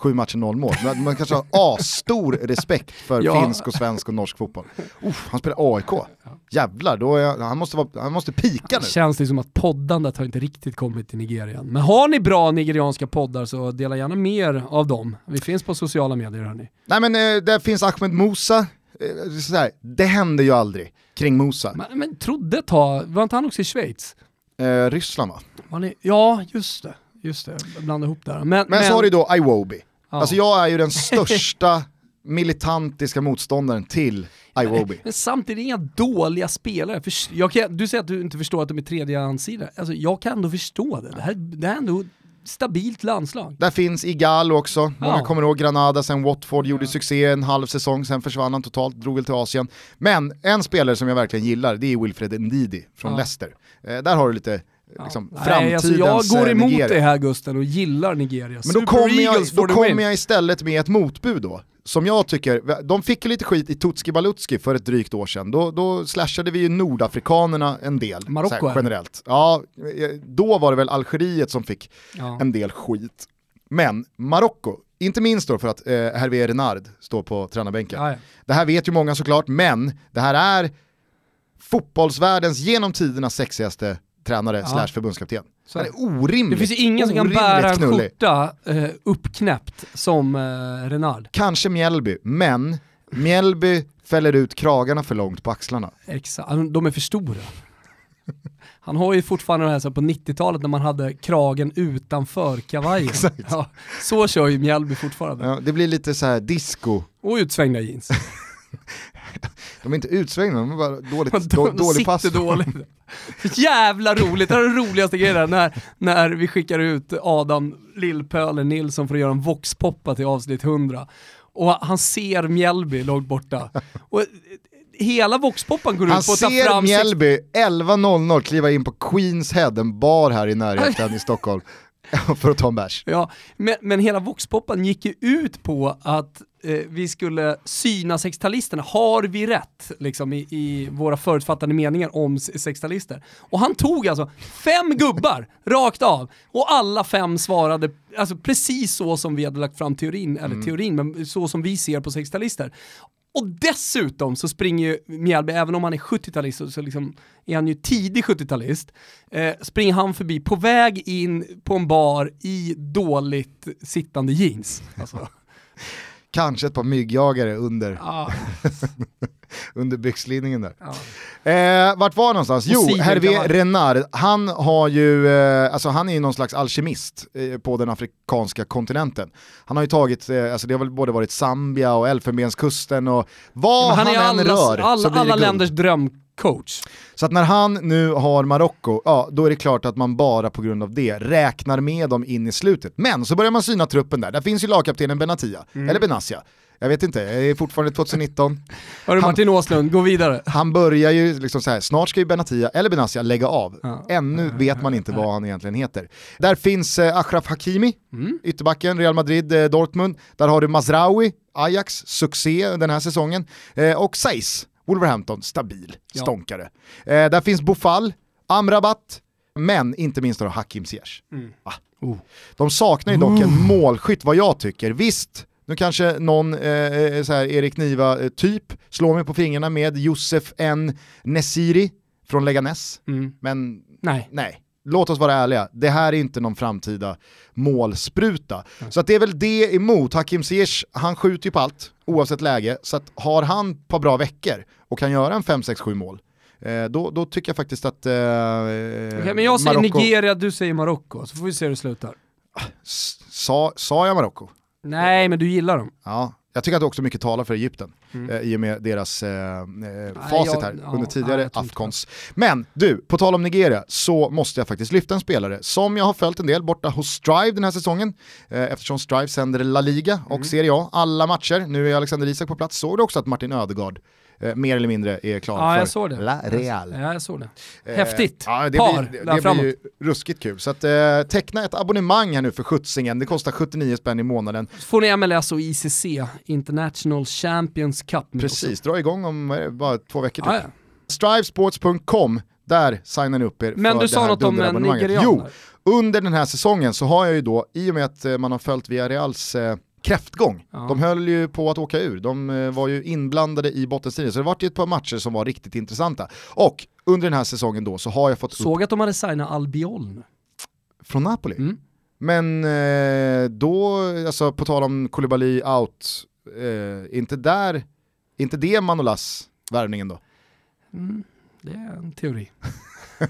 sju matcher, noll mål. Man, man kanske har asstor respekt för Ja. finsk och svensk och norsk fotboll. Uff, han spelar AIK. Jävlar, då är, han, måste vara, han måste pika nu. Känns det som att poddandet har inte riktigt kommit till Nigeria än. Men har ni bra nigerianska poddar så dela gärna mer av dem. Vi finns på sociala medier hörni. Nej men eh, där finns Ahmed Musa, eh, sådär. det händer ju aldrig kring Musa. Men, men trodde ett tag, var inte han också i Schweiz? Eh, Ryssland va? Ja, just det. Just det, jag blandade ihop där. Men, Men, så har du då Iwobi. Ja. Alltså jag är ju den största militantiska motståndaren till Iwobi. Men samtidigt inga dåliga spelare. För, kan, du säger att du inte förstår att de är tredjehandssidor. Alltså, jag kan ändå förstå det. Det här, det här är ändå stabilt landslag. Där finns Igalo också, många Ja. kommer ihåg Granada, sen Watford gjorde succé en halv säsong, sen försvann han totalt, drog väl till Asien. Men en spelare som jag verkligen gillar, det är Wilfred Ndidi från Ja. Leicester. Eh, där har du lite liksom, Nej, framtidens alltså jag går eh, emot Nigeria. dig här Gusten och gillar Nigeria. Men då Super kommer, jag, då kommer jag istället med ett motbud då. Som jag tycker, de fick ju lite skit i Tutski Balutski för ett drygt år sedan. Då, då slashade vi ju nordafrikanerna en del. Marocko, generellt. Ja, eh, då var det väl Algeriet som fick Ja. en del skit. Men Marocko, inte minst då för att eh, Hervé Renard står på tränarbänken. Ja, ja. Det här vet ju många såklart, men det här är fotbollsvärldens genom tiderna sexigaste tränare Ja. slash förbundskapten. Så Han är orimligt, Det finns ingen som kan bära en skjorta eh, uppknäppt som eh, Renard. Kanske Mjällby, men Mjällby fäller ut kragarna för långt på axlarna. Exakt, de är för stora. Han har ju fortfarande det här så på 90-talet när man hade kragen utanför kavajen. Exakt. Ja, så kör ju Mjällby fortfarande. Ja, det blir lite så här disco. Och utsvängda jeans. De är inte utsvängda, de är bara dåligt, De då, dålig pass. dåligt. Jävla roligt, det här är den roligaste grejen när, när vi skickar ut Adam Lillpöler Nilsson för att göra en voxpoppa till avsnitt 100. Och han ser Mjällby långt borta. Och hela voxpoppan går Han ut på att ta ser fram sex- Mjällby 11.00 kliva in på Queens Head, en bar här i närheten i Stockholm, för att ta en bärs. Ja, men, men hela voxpoppan gick ju ut på att eh, vi skulle syna sextalisterna. Har vi rätt liksom, i, i våra förutfattade meningar om sextalister? Och han tog alltså fem gubbar rakt av och alla fem svarade alltså, precis så som vi hade lagt fram teorin, eller teorin, men så som vi ser på sextalister. Och dessutom så springer ju Mjällby, även om han är 70-talist, så- så liksom är han ju tidig 70-talist, eh, springer han förbi på väg in på en bar i dåligt sittande jeans. Alltså, Kanske ett par myggjagare under, ah, under byxlinningen där. ja. Eh, vart var någonstans? Jo, Hervé. Renard, han har ju, eh, alltså han är ju någon slags alkemist eh, på den afrikanska kontinenten. Han har ju tagit, eh, alltså det har väl både varit Zambia och Elfenbenskusten och vad Men han, han är än allas, rör så alla, blir det alla guld. länders drömcoach. Så att när han nu har Marocko, ja då är det klart att man bara på grund av det räknar med dem in i slutet. Men så börjar man syna truppen där, där finns ju lagkaptenen Benatia, Mm. eller Benassia. Jag vet inte, det är fortfarande 2019. Hörru Martin Åslund, gå vidare. Han börjar ju liksom så här, snart ska ju Benatia eller Benassia lägga av. Ja. Ännu vet man inte vad han egentligen heter. Där finns eh, Achraf Hakimi, Mm. ytterbacken, Real Madrid, eh, Dortmund. Där har du Mazraoui, Ajax, succé den här säsongen. Eh, och Saiz, Wolverhampton, stabil, Ja. stånkare. Eh, där finns Bofall, Amrabat, men inte minst då Hakim Ziyech. Ah. Oh. De saknar ju dock en målskytt vad jag tycker. Visst, nu kanske någon eh, eh, så här Erik Niva-typ slår mig på fingrarna med Josef N. Nesiri från Leganes. Mm. Men Nej. nej, låt oss vara ärliga. Det här är inte någon framtida målspruta. Så att det är väl det emot. Hakim Ziyech, han skjuter ju på allt oavsett läge. Så att har han ett par bra veckor och kan göra en 5-6-7 mål, eh, då, då tycker jag faktiskt att eh, Okej, men jag säger Marocko- Nigeria, du säger Marocko, så får vi se hur det slutar. S- Sa, sa jag Marocko? Nej, men du gillar dem. Ja, jag tycker att också mycket talar för Egypten Mm. eh, i och med deras eh, eh, facit jag- här ja, under tidigare nej, jag Afcons. Men du, på tal om Nigeria så måste jag faktiskt lyfta en spelare som jag har följt en del borta hos Strive den här säsongen eh, eftersom Strive sänder La Liga och Mm. Serie A alla matcher. Nu är Alexander Isak på plats, såg du också att Martin Ödegaard eh, mer eller mindre är klar Ja, för jag såg det. La Real. Ja, jag såg det. Eh, Häftigt. Ja, det Par blir, det, framåt. blir ju ruskigt kul. Så att, eh, teckna ett abonnemang här nu för skjutsingen, det kostar 79 spänn i månaden. Så får ni MLS och ICC, International Champions Cup. Precis, dra igång om eh, bara två veckor typ. Ja, ja. Strivesports.com, där signar ni upp er Men för du det sa något om en nigerian. Jo, under den här säsongen så har jag ju då, i och med att eh, man har följt Villarreals eh, kräftgång. Ja. De höll ju på att åka ur, de eh, var ju inblandade i bottenstriden, så det var ju ett par matcher som var riktigt intressanta. Och under den här säsongen då så har jag fått upp Såg att de hade signat Albiol nu. från Napoli. Mm. Men eh, då, alltså på tal om Koulibaly out, eh, inte där, inte det Manolas värvningen då? Mm, det är en teori.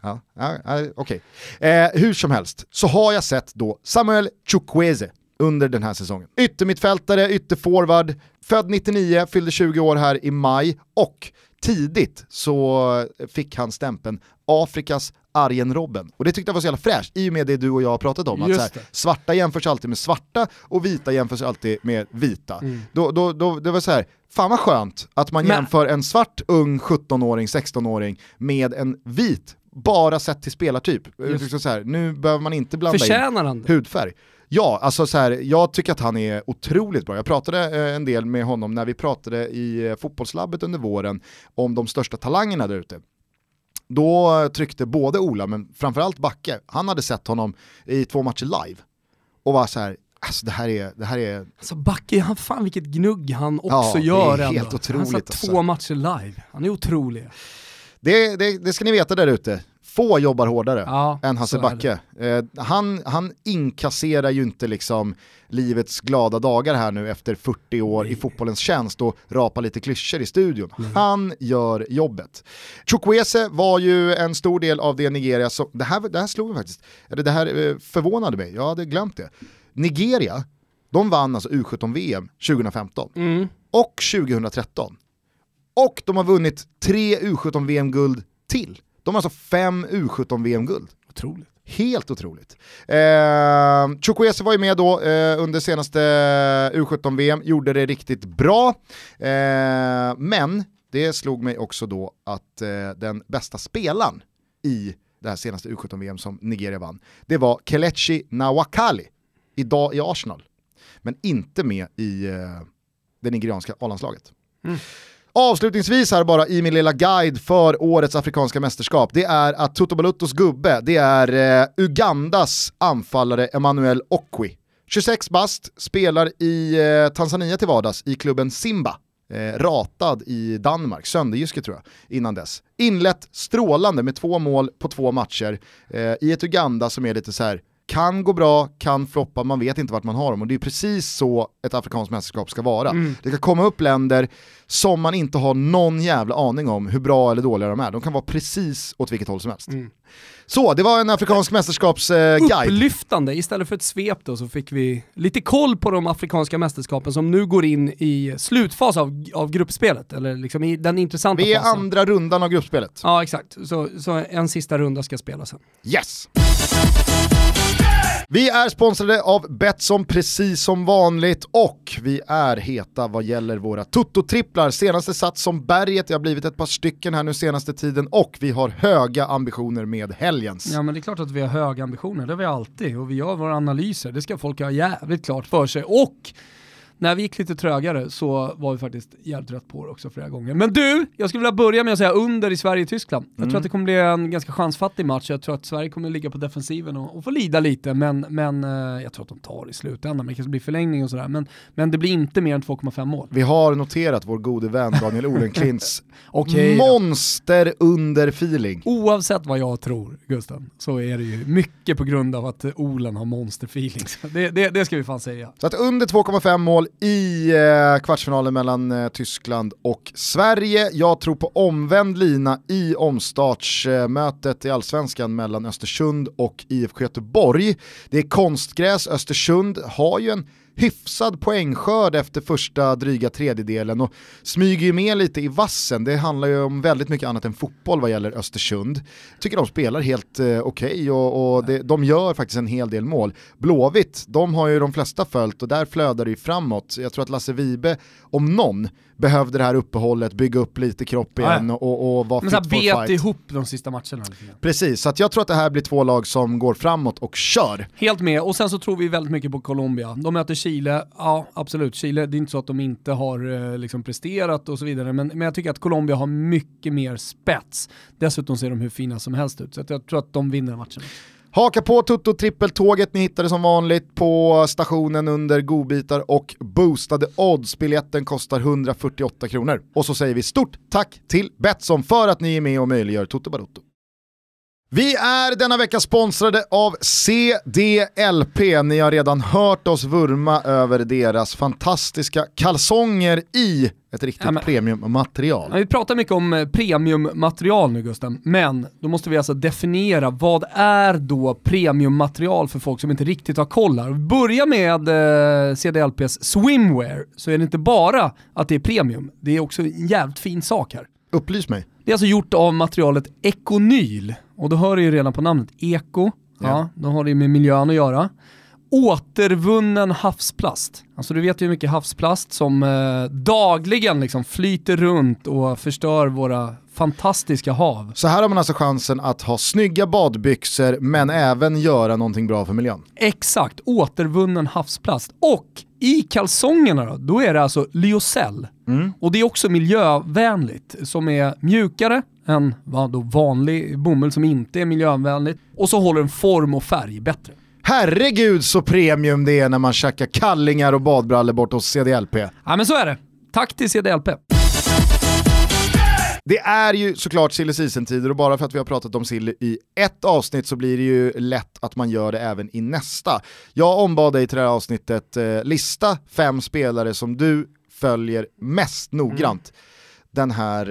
Ja, ja, okej. Eh, hur som helst så har jag sett då Samuel Chukwueze under den här säsongen. Yttermittfältare, ytterforward, född 99, fyllde 20 år här i maj och tidigt så fick han stämpeln Afrikas Arjen Robben. Och det tyckte jag var så jävla fräscht i och med det du och jag har pratat om. Att Just så här, svarta jämförs alltid med svarta och vita jämförs alltid med vita. Mm. Då, då, då, det var så här, fan vad skönt att man Men- jämför en svart ung 17-åring, 16-åring med en vit, bara sett till spelartyp. Just. Liksom så här, nu behöver man inte blanda in Förtjänar det? hudfärg. Ja, alltså så här, jag tycker att han är otroligt bra. Jag pratade eh, en del med honom när vi pratade i eh, fotbollslabbet under våren om de största talangerna där ute. Då tryckte både Ola, men framförallt Backe, han hade sett honom i två matcher live och var så här, alltså det här är, det här är Alltså Backe, han, fan vilket gnugg han också Ja, det är gör helt ändå. otroligt, Han sett alltså. två matcher live. Han är otrolig. det, det, det ska ni veta där ute. Få jobbar hårdare Ja, än Hasse Backe. Eh, han, han inkasserar ju inte liksom livets glada dagar här nu efter 40 år i fotbollens tjänst och rapar lite klyschor i studion. Han gör jobbet. Chukwueze var ju en stor del av det Nigeria som, det här, det här slog mig faktiskt, eller det här eh, förvånade mig, jag hade glömt det. Nigeria, de vann alltså U17-VM 2015 Mm. och 2013. Och de har vunnit tre U17-VM-guld till. De har alltså fem U17-VM-guld. Otroligt. Helt otroligt. Eh, Chukwueze var ju med då eh, under senaste U17-VM, gjorde det riktigt bra. Eh, men det slog mig också då att eh, den bästa spelaren i det här senaste U17-VM som Nigeria vann, det var Kelechi Nawakali, idag i Arsenal. Men inte med i eh, det nigerianska A-landslaget. Avslutningsvis här bara i min lilla guide för årets afrikanska mästerskap, det är att Toto Baluttos gubbe, det är eh, Ugandas anfallare Emmanuel Okwi. 26 bast, spelar i eh, Tanzania till vardags i klubben Simba. Eh, ratad i Danmark, Sönderjyske tror jag, innan dess. Inlett strålande med två mål på två matcher eh, i ett Uganda som är lite så här kan gå bra, kan floppa, man vet inte vart man har dem och det är precis så ett afrikanskt mästerskap ska vara. Det kan komma upp länder som man inte har någon jävla aning om hur bra eller dåliga de är. De kan vara precis åt vilket håll som helst. Så, det var en afrikansk mästerskapsguide. Upplyftande, istället för ett svep då så fick vi lite koll på de afrikanska mästerskapen som nu går in i slutfas av, av gruppspelet, eller liksom i den intressanta Vi är fasen. andra rundan av gruppspelet. Ja exakt, så, så en sista runda ska spelas sen. Yes! Vi är sponsrade av Betsson precis som vanligt och vi är heta vad gäller våra Toto-tripplar. Senaste sats som berget, det har blivit ett par stycken här nu senaste tiden och vi har höga ambitioner med helgens. Ja men det är klart att vi har höga ambitioner, det har vi alltid och vi gör våra analyser, det ska folk ha jävligt klart för sig. Och när vi gick lite trögare så var vi faktiskt jävligt rätt på det också flera gånger. Men du, jag skulle vilja börja med att säga under i Sverige-Tyskland. Jag tror att det kommer bli en ganska chansfattig match, jag tror att Sverige kommer ligga på defensiven och, och få lida lite, men, men eh, jag tror att de tar i slutändan, men det kanske blir förlängning och sådär. Men, men det blir inte mer än 2,5 mål. Vi har noterat vår gode vän Daniel Olenklints då. monster under feeling. Oavsett vad jag tror, Gusten, så är det ju mycket på grund av att Olen har monsterfeelings. Det, det, det ska vi fan säga. Så att under 2,5 mål i eh, kvartsfinalen mellan eh, Tyskland och Sverige. Jag tror på omvänd lina i omstartsmötet i allsvenskan mellan Östersund och IFK Göteborg. Det är konstgräs, Östersund har ju en hyfsad poängskörd efter första dryga tredjedelen och smyger ju med lite i vassen. Det handlar ju om väldigt mycket annat än fotboll vad gäller Östersund. Tycker de spelar helt eh, okej och, och det, de gör faktiskt en hel del mål. Blåvitt, de har ju de flesta följt och där flödar det ju framåt. Jag tror att Lasse Vibe, om någon, behövde det här uppehållet, bygga upp lite kropp igen och, och vara fit for här bet fight. ihop de sista matcherna. Precis, så att jag tror att det här blir två lag som går framåt och kör. Helt med, och sen så tror vi väldigt mycket på Colombia. De möter Chile, ja absolut, Chile, det är inte så att de inte har eh, liksom presterat och så vidare, men, men jag tycker att Colombia har mycket mer spets. Dessutom ser de hur fina som helst ut, så att jag tror att de vinner matchen. Haka på Tutto trippeltåget, ni hittar det som vanligt på stationen under godbitar och boostade odds. Biljetten kostar 148 kronor. Och så säger vi stort tack till Betsson för att ni är med och möjliggör Toto Balotto. Vi är denna vecka sponsrade av CDLP. Ni har redan hört oss vurma över deras fantastiska kalsonger i ett riktigt Ja, premiummaterial. Ja, vi pratar mycket om eh, premiummaterial nu Gusten, men då måste vi alltså definiera vad är då premiummaterial för folk som inte riktigt har koll här. Börja med eh, CDLPs swimwear, så är det inte bara att det är premium, det är också en jävligt fin sak här. Upplys mig. Det är alltså gjort av materialet Econyl, och då hör du ju redan på namnet Eko, ja. Ja. då har det ju med miljön att göra. Återvunnen havsplast. Alltså du vet ju hur mycket havsplast som eh, dagligen liksom flyter runt och förstör våra fantastiska hav. Så här har man alltså chansen att ha snygga badbyxor men även göra någonting bra för miljön. Exakt, återvunnen havsplast. Och i kalsongerna då, då är det alltså lyocell. Och det är också miljövänligt, som är mjukare än vad då vanlig bomull som inte är miljövänligt. Och så håller den form och färg bättre. Herregud så premium det är när man käkar kallingar och badbrallor bort hos CDLP. Ja men så är det. Tack till CDLP. Det är ju såklart silly season-tider och bara för att vi har pratat om silly i ett avsnitt så blir det ju lätt att man gör det även i nästa. Jag ombad dig till det här avsnittet eh, lista fem spelare som du följer mest noggrant den här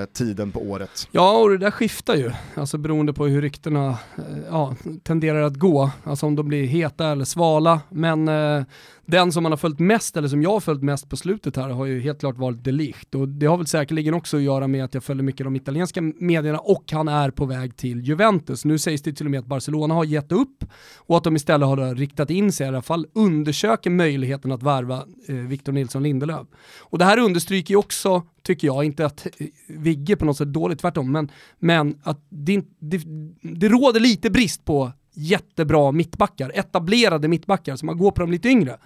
eh, tiden på året. Ja, och det där skiftar ju, alltså beroende på hur ryktena eh, ja, tenderar att gå. Alltså om de blir heta eller svala. Men eh, den som man har följt mest, eller som jag har följt mest på slutet här, har ju helt klart varit de Och det har väl säkerligen också att göra med att jag följer mycket de italienska medierna och han är på väg till Juventus. Nu sägs det till och med att Barcelona har gett upp och att de istället har riktat in sig, i alla fall undersöker möjligheten att värva eh, Victor Nilsson Lindelöf. Och det här understryker ju också, tycker jag, inte att eh, Vigge på något sätt dåligt, tvärtom, men, men att det, det, det råder lite brist på jättebra mittbackar, etablerade mittbackar, så man går på de lite yngre.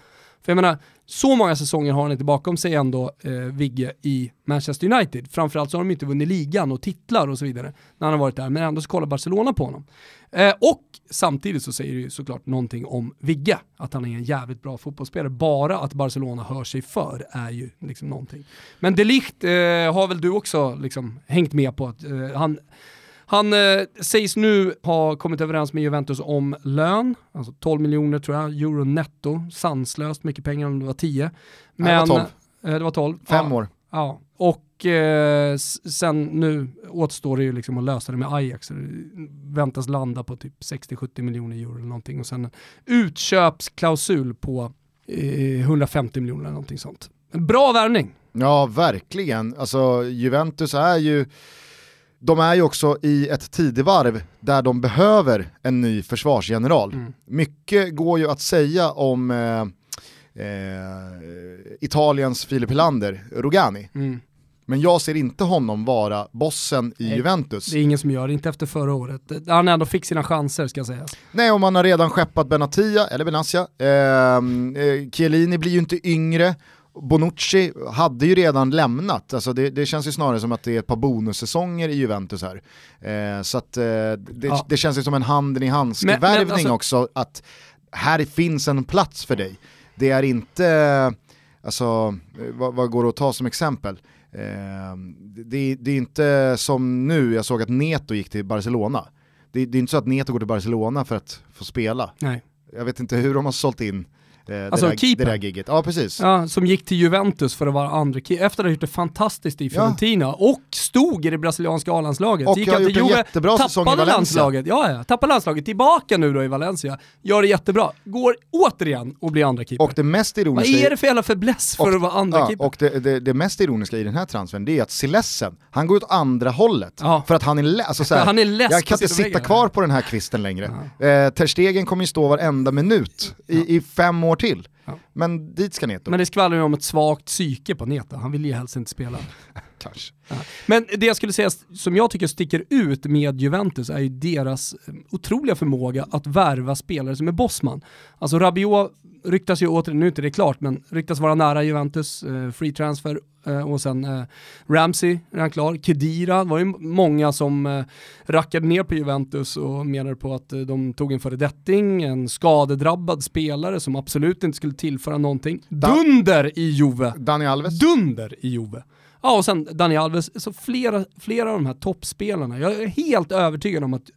För jag menar, så många säsonger har han inte bakom sig ändå, eh, Vigge, i Manchester United. Framförallt så har de inte vunnit ligan och titlar och så vidare när han har varit där, men ändå så kollar Barcelona på honom. Eh, och samtidigt så säger det ju såklart någonting om Vigge, att han är en jävligt bra fotbollsspelare. Bara att Barcelona hör sig för är ju liksom någonting. Men de Ligt eh, har väl du också liksom hängt med på att eh, han han eh, sägs nu ha kommit överens med Juventus om lön, alltså 12 miljoner tror jag, euro netto, sanslöst mycket pengar om det var 10. Nej, det var 12. Eh, det var 12. Fem ja. år. Ja, och eh, sen nu återstår det ju liksom att lösa det med Ajax. Det väntas landa på typ 60-70 miljoner euro eller någonting och sen en utköpsklausul på eh, 150 miljoner eller någonting sånt. En bra värvning. Ja, verkligen. Alltså Juventus är ju, de är ju också i ett tidevarv där de behöver en ny försvarsgeneral. Mm. Mycket går ju att säga om eh, eh, Italiens Filip Helander, Rogani. Mm. Men jag ser inte honom vara bossen i Nej, Juventus. Det är ingen som gör det, inte efter förra året. Han ändå fick sina chanser ska sägas. Nej, och man har redan skeppat Benatia, eller Benassia. Ehm, eh, Chiellini blir ju inte yngre. Bonucci hade ju redan lämnat, alltså det, det känns ju snarare som att det är ett par bonussäsonger i Juventus här. Eh, så att eh, det, Ja. det känns ju som en handen i handske-värvning alltså- också, att här finns en plats för dig. Det är inte, alltså, vad, vad går det att ta som exempel? Eh, det, det är inte som nu, jag såg att Neto gick till Barcelona. Det, det är inte så att Neto går till Barcelona för att få spela. Nej. Jag vet inte hur de har sålt in eh, Alltså, det, där, det där gigget. Ja, precis. Ja, som gick till Juventus för att vara andra keeper, efter att ha gjort det fantastiskt i Fiorentina och stod i det brasilianska A-landslaget. Och gick har han till gjort en Juve, jättebra säsong i Valencia. landslaget, ja, ja, tappade landslaget, tillbaka nu då i Valencia, gör det jättebra, går återigen och blir andra keeper. Och det mest Vad ironiska är det för jävla fäbless för och- att vara andra ja, keeper? och det, det, det mest ironiska i den här transfern det är att Silessen, han går åt andra hållet. Ja. För att han är, alltså så här, Han är less jag kan inte sitta väggar. kvar på den här kvisten längre. Eh, Ter Stegen kommer ju stå varenda minut i, i fem år till. Ja. Men dit ska Neto. Men det skvallrar ju om ett svagt psyke på Neta, han vill ju helst inte spela. Kanske. Men det jag skulle säga som jag tycker sticker ut med Juventus är ju deras eh, otroliga förmåga att värva spelare som är bossman. Alltså Rabiot ryktas ju återigen, nu är inte det klart, men ryktas vara nära Juventus, eh, free transfer eh, och sen eh, Ramsey han klar. Kedira var ju många som eh, rackade ner på Juventus och menade på att eh, de tog en föredetting, en skadedrabbad spelare som absolut inte skulle tillföra någonting. Dunder i Juve! Dani Alves? Dunder i Juve! Ja, och sen Dani Alves, så flera, flera av de här toppspelarna. Jag är helt övertygad om att...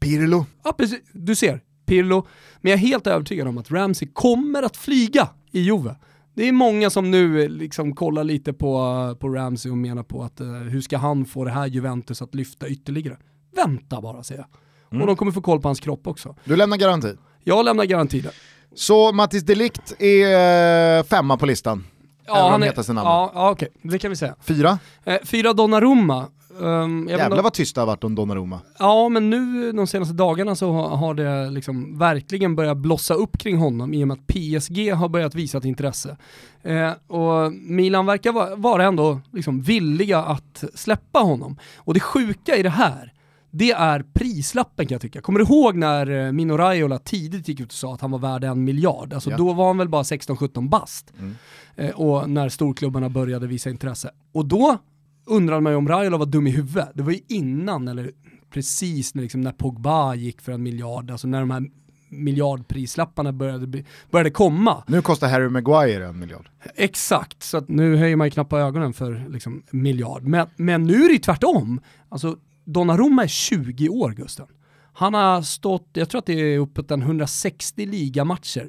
Pirlo? Ja, precis. Du ser, Pirlo. Men jag är helt övertygad om att Ramsey kommer att flyga i Juve. Det är många som nu liksom kollar lite på, på Ramsey och menar på att uh, hur ska han få det här Juventus att lyfta ytterligare? Vänta bara säger jag. Mm. Och de kommer få koll på hans kropp också. Du lämnar garanti? Jag lämnar garanti där. Så Mattis Delikt är eh, femma på listan? Ja, han är, ja, ja okej, det kan vi säga. Fyra? Eh, fyra Donnarumma. Um, Jävlar vad tyst det har varit om Donnarumma. Ja, men nu de senaste dagarna så har det liksom verkligen börjat blossa upp kring honom i och med att PSG har börjat visa ett intresse. Eh, och Milan verkar vara, vara ändå liksom villiga att släppa honom. Och det sjuka i det här, det är prislappen kan jag tycka. Kommer du ihåg när eh, Mino Raiola tidigt gick ut och sa att han var värd en miljard? Alltså ja. då var han väl bara 16-17 bast. Mm. Eh, och när storklubbarna började visa intresse. Och då undrade man ju om Raiola var dum i huvudet. Det var ju innan, eller precis när, liksom, när Pogba gick för en miljard, alltså när de här miljardprislapparna började, började komma. Nu kostar Harry Maguire en miljard. Exakt, så att nu höjer man ju knappt ögonen för liksom, miljard. Men, men nu är det ju tvärtom. Alltså, Donnarumma är 20 år Gusten. Han har stått, jag tror att det är uppåt en 160 ligamatcher.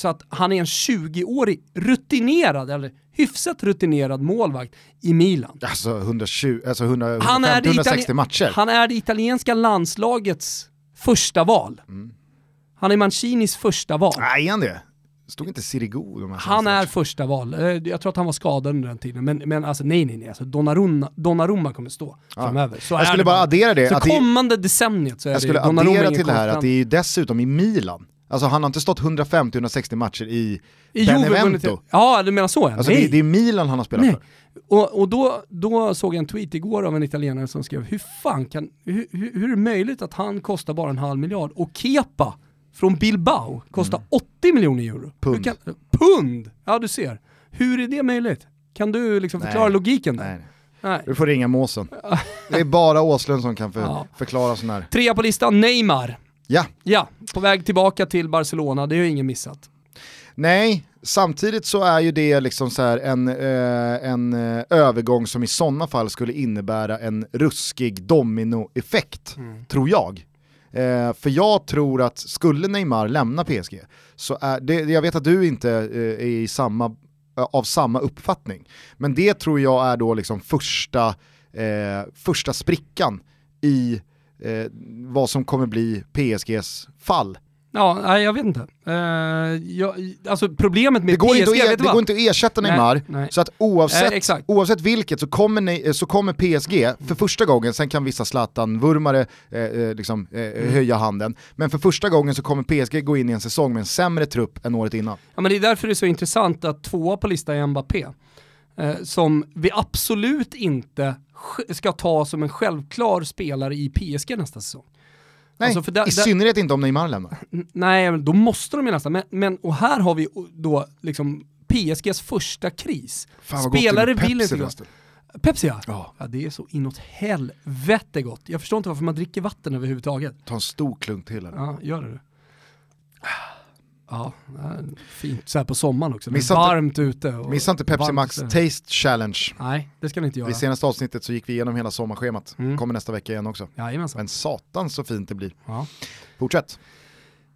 Så att han är en 20-årig rutinerad, eller hyfsat rutinerad målvakt i Milan. Alltså 120, alltså 100, han 150, 160 matcher. Han är det italienska landslagets första val. Mm. Han är Mancinis första val. Nej, är han det? Stod inte Sirigu de Han är första val. Eh, jag tror att han var skadad under den tiden. Men, men alltså nej nej nej, alltså Donnarumma, Donnarumma kommer stå ja. framöver. Så jag skulle bara addera det. Så kommande det, decenniet så är jag det skulle addera till det här att det är ju dessutom i Milan. Alltså han har inte stått 150-160 matcher i, I Benevento. Ja, du menar så ja. Alltså det, det, är Milan han har spelat Nej. för. Och, och då, då såg jag en tweet igår av en italienare som skrev, hur fan kan, hur, hur, hur är det möjligt att han kostar bara en halv miljard och Kepa från Bilbao kostar mm. 80 miljoner euro? Pund. Kan, pund! Ja du ser. Hur är det möjligt? Kan du liksom förklara Nej. logiken där? Nej. Nej. Du får ringa Måsen. Det är bara Åslund som kan för, ja. förklara sån här. Trea på listan, Neymar. Ja. Ja, på väg tillbaka till Barcelona, det har ju ingen missat. Nej, samtidigt så är ju det liksom så en, eh, en eh, övergång som i sådana fall skulle innebära en ruskig dominoeffekt, mm. tror jag. Eh, för jag tror att skulle Neymar lämna PSG, så är det, jag vet att du inte eh, är i samma, eh, av samma uppfattning, men det tror jag är då liksom första, eh, första sprickan i eh, vad som kommer bli PSGs fall. Ja, nej, jag vet inte. Uh, jag, alltså problemet med det går PSG, inte att, Det går inte att ersätta Neymar, nej, nej. så att oavsett, nej, oavsett vilket så kommer, så kommer PSG för första gången, sen kan vissa Zlatan-vurmare eh, eh, liksom, eh, mm. höja handen, men för första gången så kommer PSG gå in i en säsong med en sämre trupp än året innan. Ja, men det är därför det är så intressant att tvåa på listan är Mbappé, eh, som vi absolut inte ska ta som en självklar spelare i PSG nästa säsong. Nej, alltså där, i synnerhet inte om Neymar lämnar. Nej, då måste de ju nästan. Men, men, och här har vi då liksom PSGs första kris. Fan, Spelare vill inte. Pepsi ja. ja. ja. det är så inåt helvete gott. Jag förstår inte varför man dricker vatten överhuvudtaget. Ta en stor klunk till. Eller? Ja, gör det. Ja, fint så här på sommaren också. Missa varmt inte, ute. missa inte Pepsi Max Taste Challenge. Nej, det ska ni inte göra. I senaste avsnittet så gick vi igenom hela sommarschemat. Mm. Kommer nästa vecka igen också. Jajamensan. Men satan så fint det blir. Ja. Fortsätt.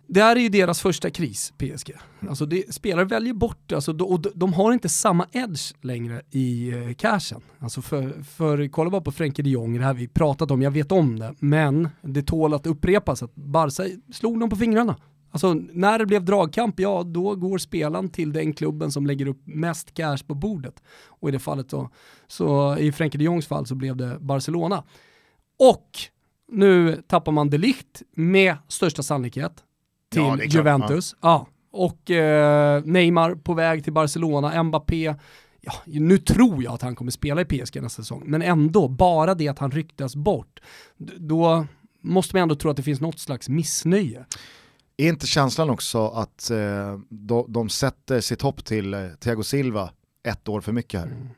Det här är ju deras första kris, PSG. Alltså det, spelare väljer bort, alltså, och de, de har inte samma edge längre i eh, cashen. Alltså för, för kolla bara på Frenkie de Jong, det här vi pratat om, jag vet om det, men det tål att upprepas att Barca slog dem på fingrarna. Alltså när det blev dragkamp, ja då går spelaren till den klubben som lägger upp mest cash på bordet. Och i det fallet så, så i Frenkie de Jongs fall så blev det Barcelona. Och nu tappar man Delicht med största sannolikhet till ja, Juventus. Ja. ja. Och eh, Neymar på väg till Barcelona, Mbappé ja, nu tror jag att han kommer spela i PSG nästa säsong, men ändå, bara det att han ryktas bort, då måste man ändå tro att det finns något slags missnöje. Är inte känslan också att eh, de, de sätter sitt hopp till eh, Thiago Silva ett år för mycket här? Mm.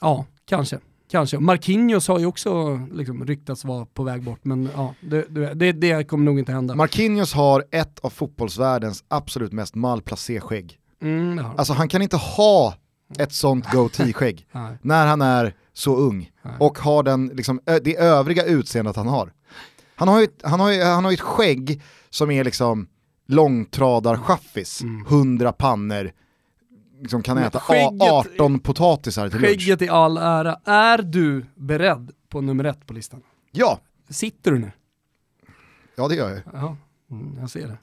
Ja, kanske. Kanske. Marquinhos har ju också liksom, ryktats vara på väg bort, men ja, det, det, det kommer nog inte hända. Marquinhos har ett av fotbollsvärldens absolut mest malplacé-skägg. Mm, alltså han kan inte ha ett sånt goatee-skägg när han är så ung Nej. och har den, liksom, det övriga utseendet han har. Han har ju, han har ju, han har ett skägg som är liksom långtradarchaffis, mm. 100 pannor, liksom kan äta skägget, 18 potatisar till lunch. Skägget i all ära, är du beredd på nummer ett på listan? Ja. Sitter du nu? Ja det gör jag. Ja, mm, jag ser det.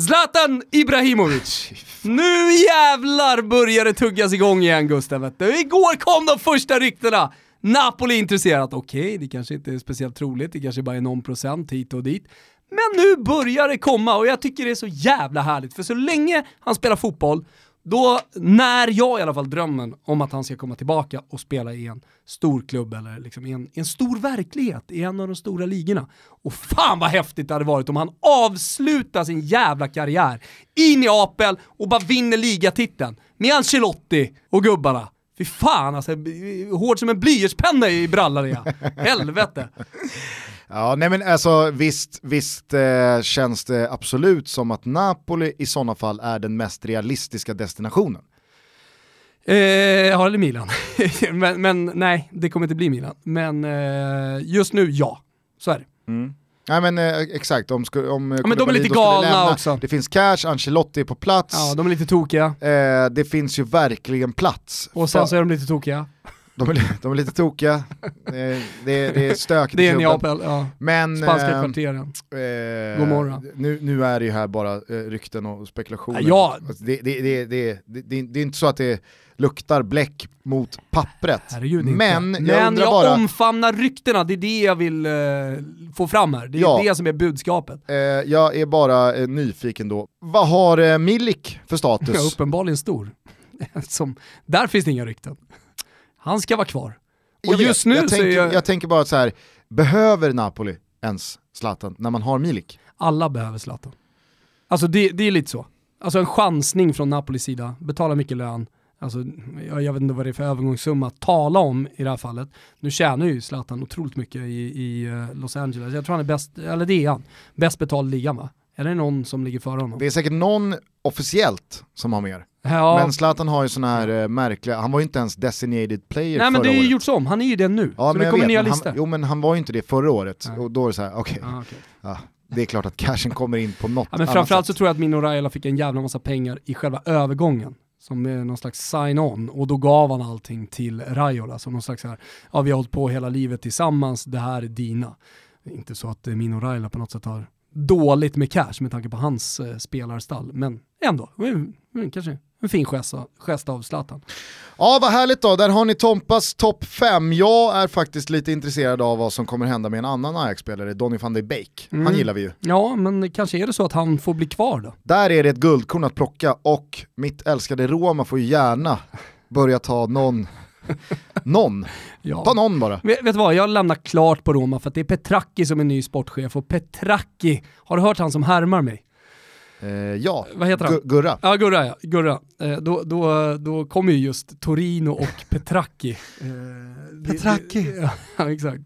Zlatan Ibrahimovic! Nu jävlar börjar det tuggas igång igen Gustav. Igår kom de första ryktena! Napoli intresserat, okej okay, det kanske inte är speciellt troligt, det kanske bara är någon procent hit och dit. Men nu börjar det komma och jag tycker det är så jävla härligt, för så länge han spelar fotboll då när jag i alla fall drömmen om att han ska komma tillbaka och spela i en stor klubb eller liksom i, en, i en stor verklighet i en av de stora ligorna. Och fan vad häftigt det hade varit om han avslutar sin jävla karriär i Neapel och bara vinner ligatiteln med Ancelotti och gubbarna. Fy fan alltså, hård som en blyertspenna i brallan jag. Helvete. Ja, nej men alltså visst, visst eh, känns det absolut som att Napoli i sådana fall är den mest realistiska destinationen. Eh, ja, eller Milan. men, men, nej, det kommer inte bli Milan. Men eh, just nu, ja. Så är det. Mm. Nej men eh, exakt, om, om ja, men de är lite galna lämna, också. Det finns cash, Ancelotti är på plats. Ja, de är lite tokiga. Eh, det finns ju verkligen plats. Och sen så är de lite tokiga. De är, de är lite tokiga, det är, det är, det är stökigt Det är Neapel, ja. Men, Spanska eh, kvarteren. Eh, God morgon. Nu, nu är det ju här bara eh, rykten och spekulationer. Ja. Alltså, det, det, det, det, det, det är inte så att det luktar bläck mot pappret. Herregud, men jag, men jag bara... omfamnar ryktena, det är det jag vill eh, få fram här. Det är ja. det som är budskapet. Eh, jag är bara eh, nyfiken då. Vad har eh, Milik för status? Ja, uppenbarligen stor. som, där finns det inga rykten. Han ska vara kvar. Och jag just vet, nu jag tänker, jag... jag tänker bara så här, behöver Napoli ens Zlatan när man har Milik? Alla behöver Zlatan. Alltså det, det är lite så. Alltså en chansning från Napolis sida, betala mycket lön, Alltså, jag, vet inte vad det är för övergångssumma att tala om i det här fallet. Nu tjänar ju Zlatan otroligt mycket i, i uh, Los Angeles. Jag tror han är bäst, eller det är han, bäst betald ligan va? Är det någon som ligger före honom? Det är säkert någon officiellt som har mer. Ja. Men Zlatan har ju sådana här uh, märkliga, han var ju inte ens designated player Nej men det är ju gjorts om, han är ju det nu. Ja, så det kommer nya listor. Jo men han var ju inte det förra året, Nej. och då är det så här, okej. Okay. Ah, okay. ah, det är klart att cashen kommer in på något ja, men Framförallt så tror jag att Mino Raiola fick en jävla massa pengar i själva övergången som någon slags sign-on. Och då gav han allting till Raiola. Som någon slags så här, ja vi har hållit på hela livet tillsammans, det här är dina. Det är inte så att eh, Mino Raiola på något sätt har dåligt med cash med tanke på hans eh, spelarstall, men ändå, kanske en fin gest, gest av Zlatan. Ja, vad härligt då. Där har ni Tompas topp 5. Jag är faktiskt lite intresserad av vad som kommer hända med en annan Ajax-spelare, Donny van de Beek. Mm. Han gillar vi ju. Ja, men kanske är det så att han får bli kvar då? Där är det ett guldkorn att plocka och mitt älskade Roma får ju gärna börja ta någon någon. Ja. Ta någon bara. Vet, vet du vad, jag lämnar klart på Roma för att det är Petracchi som är ny sportchef och Petracchi, har du hört han som härmar mig? Eh, ja, Vad heter han? Gurra. Ja, Gurra ja. Gurra. Eh, då, då, då kommer ju just Torino och Petracchi. Eh, Petracchi? Ja, exakt.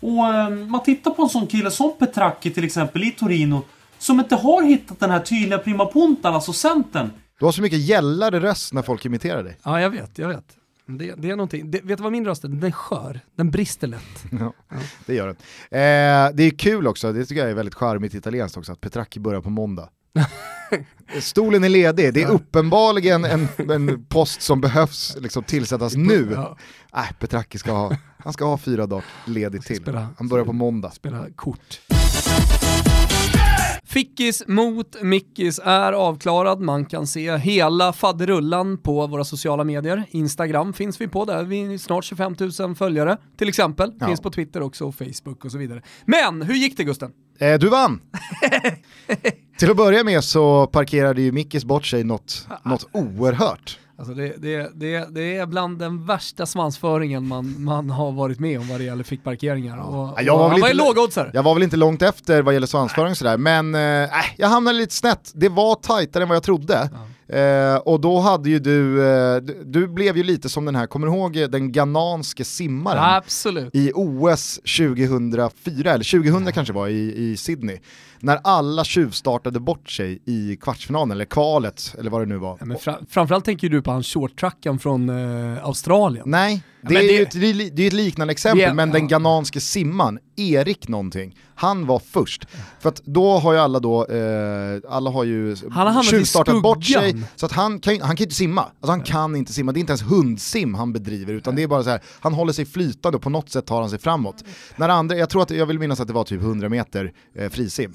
Och eh, man tittar på en sån kille som Petracchi till exempel i Torino, som inte har hittat den här tydliga primapuntan, alltså centern. Du har så mycket gällare röst när folk imiterar dig. Ja, jag vet, jag vet. Det, det, är någonting, det, vet du vad min röst är? Den är skör, den brister lätt. Ja, ja. Det gör den. Eh, det är kul också, det tycker jag är väldigt charmigt italienskt också, att Petracchi börjar på måndag. Stolen är ledig, det är uppenbarligen en, en post som behövs liksom, tillsättas nu. Ja. Äh, Petracchi ska ha, han ska ha fyra dagar ledigt till. Han börjar på måndag. Spela kort. Fickis mot Mickis är avklarad. Man kan se hela faderullan på våra sociala medier. Instagram finns vi på, där vi är snart 25 000 följare till exempel. Ja. Finns på Twitter också och Facebook och så vidare. Men hur gick det Gusten? Eh, du vann! Till att börja med så parkerade ju Mickis bort sig något, något oerhört. Alltså det, det, det, det är bland den värsta svansföringen man, man har varit med om vad det gäller fickparkeringar. Och, jag var och väl han var ju lågoddsare. Jag var väl inte långt efter vad gäller svansföring och sådär, men eh, jag hamnade lite snett. Det var tajtare än vad jag trodde. Eh, och då hade ju du, eh, du, du blev ju lite som den här, kommer du ihåg eh, den ghananske simmaren? Absolut. i OS 2004, eller 2000 kanske var, i, i Sydney. När alla tjuvstartade bort sig i kvartsfinalen, eller kvalet, eller vad det nu var. Ja, men fra, framförallt tänker du på han shorttrackaren från eh, Australien. Nej, Ja, det men är, det- ett, det är ett liknande exempel, är- men den ja. ghananske simman, Erik någonting, han var först. För att då har ju alla då, eh, alla har ju Han tjuvstartat bort sig, så att han kan, han kan inte simma. Alltså han kan inte simma, det är inte ens hundsim han bedriver, utan det är bara så här, han håller sig flytande och på något sätt tar han sig framåt. När andra, jag tror att, jag vill minnas att det var typ 100 meter eh, frisim,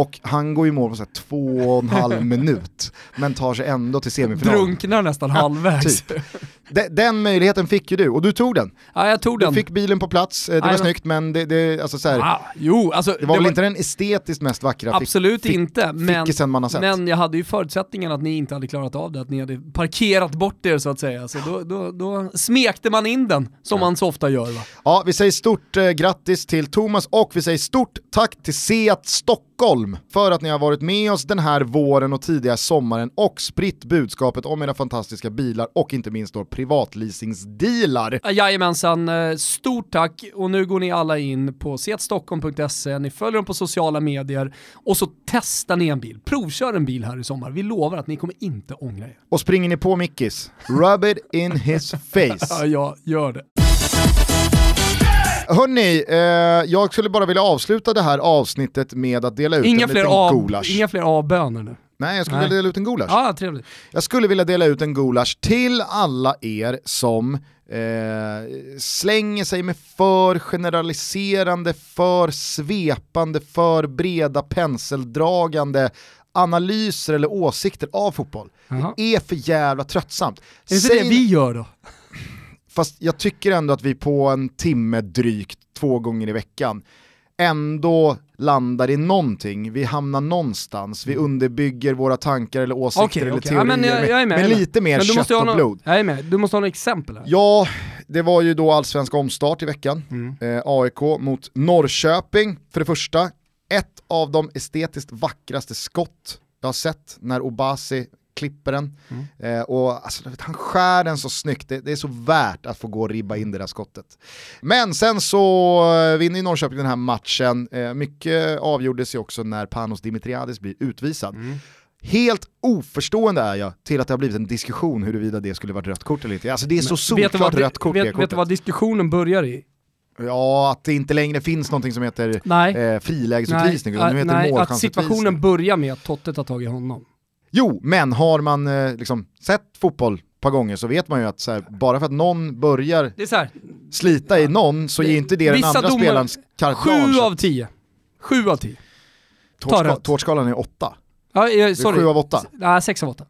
och han går i mål på så två och en halv minut, men tar sig ändå till semifinal. Drunknar nästan halvvägs. typ. De, den möjligheten fick ju du, och du tog den. Ja, jag tog Du den. fick bilen på plats, eh, det var snyggt men det, det, alltså så här, Ah, jo, alltså, det var väl inte den estetiskt mest vackra Absolut fick- inte, men, man har sett. men jag hade ju förutsättningen att ni inte hade klarat av det, att ni hade parkerat bort er så att säga. Så då, då, då smekte man in den, som man så ofta gör va. Ja, vi säger stort eh, grattis till Thomas och vi säger stort tack till Seat Stockholm för att ni har varit med oss den här våren och tidiga sommaren och spritt budskapet om era fantastiska bilar och inte minst då privatleasingsdealar. Ja, Jajamensan, eh, stort tack och nu går ni alla in på setstockholm.se, ni följer dem på sociala medier och så testar ni en bil. Provkör en bil här i sommar, vi lovar att ni kommer inte ångra er. Och springer ni på Mickis, rub it in his Ja, face. jag gör det. Hörni, eh, jag skulle bara vilja avsluta det här avsnittet med att dela ut Inga en fler, liten gulasch. inga fler A-bönor nu. Nej, jag skulle Nej. vilja dela ut en gulasch. Ja, trevligt. Jag skulle vilja dela ut en gulasch till alla er som eh, slänger sig med för generaliserande, för svepande, för breda penseldragande analyser eller åsikter av fotboll. Jaha. Det är för jävla tröttsamt. Är det Säg- det vi gör då? Fast jag tycker ändå att vi på en timme drygt, två gånger i veckan, ändå landar i någonting, vi hamnar någonstans, vi underbygger våra tankar eller åsikter Okej, eller okej. teorier Ja, men jag, jag med. med jag lite mer Men kött och någon- blod. Jag är med, du måste ha några exempel här. Ja, det var ju då allsvensk omstart i veckan. Mm. Eh, AIK mot Norrköping, för det första. Ett av de estetiskt vackraste skott jag har sett när Obasi klipper den. Mm. Eh, och alltså, vet, han skär den så snyggt, det, det är så värt att få gå och ribba in det där skottet. Men sen så eh, vinner ju Norrköping den här matchen, eh, mycket avgjordes ju också när Panos Dimitriadis blir utvisad. Mm. Helt oförstående är jag till att det har blivit en diskussion huruvida det skulle vara ett rött kort eller inte. Alltså det är så vet solklart rött kort det vet, vet kortet. du vad diskussionen börjar i? Ja, att det inte längre finns någonting som heter Nej. eh, frilägesutvisning, utan nu heter nej, det att målchansutvisning. situationen börjar med att Totte tar tag i honom. Jo, men har man eh, liksom sett fotboll ett par gånger så vet man ju att så här, bara för att någon börjar Det är så här, slita i någon så Det- ger inte det den andra domare- spelarens carte sju av tio. Sju av tio. Tårtska-. Tårtskalan är åtta. Ja, eh, sorry. sju av åtta. Nej, sex av åtta.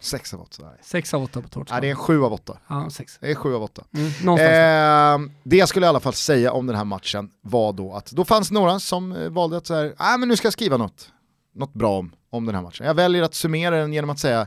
Sex av åtta. Nej. Sex av åtta på Nej, tårtskalan. det är en sju av åtta. Ja, sex. Det är sju av åtta. Mm. Eh, det jag skulle i alla fall säga om den här matchen var då att då fanns några som eh, valde att säga, nej men nu ska jag skriva något, något bra om, om den här matchen. Jag väljer att summera den genom att säga,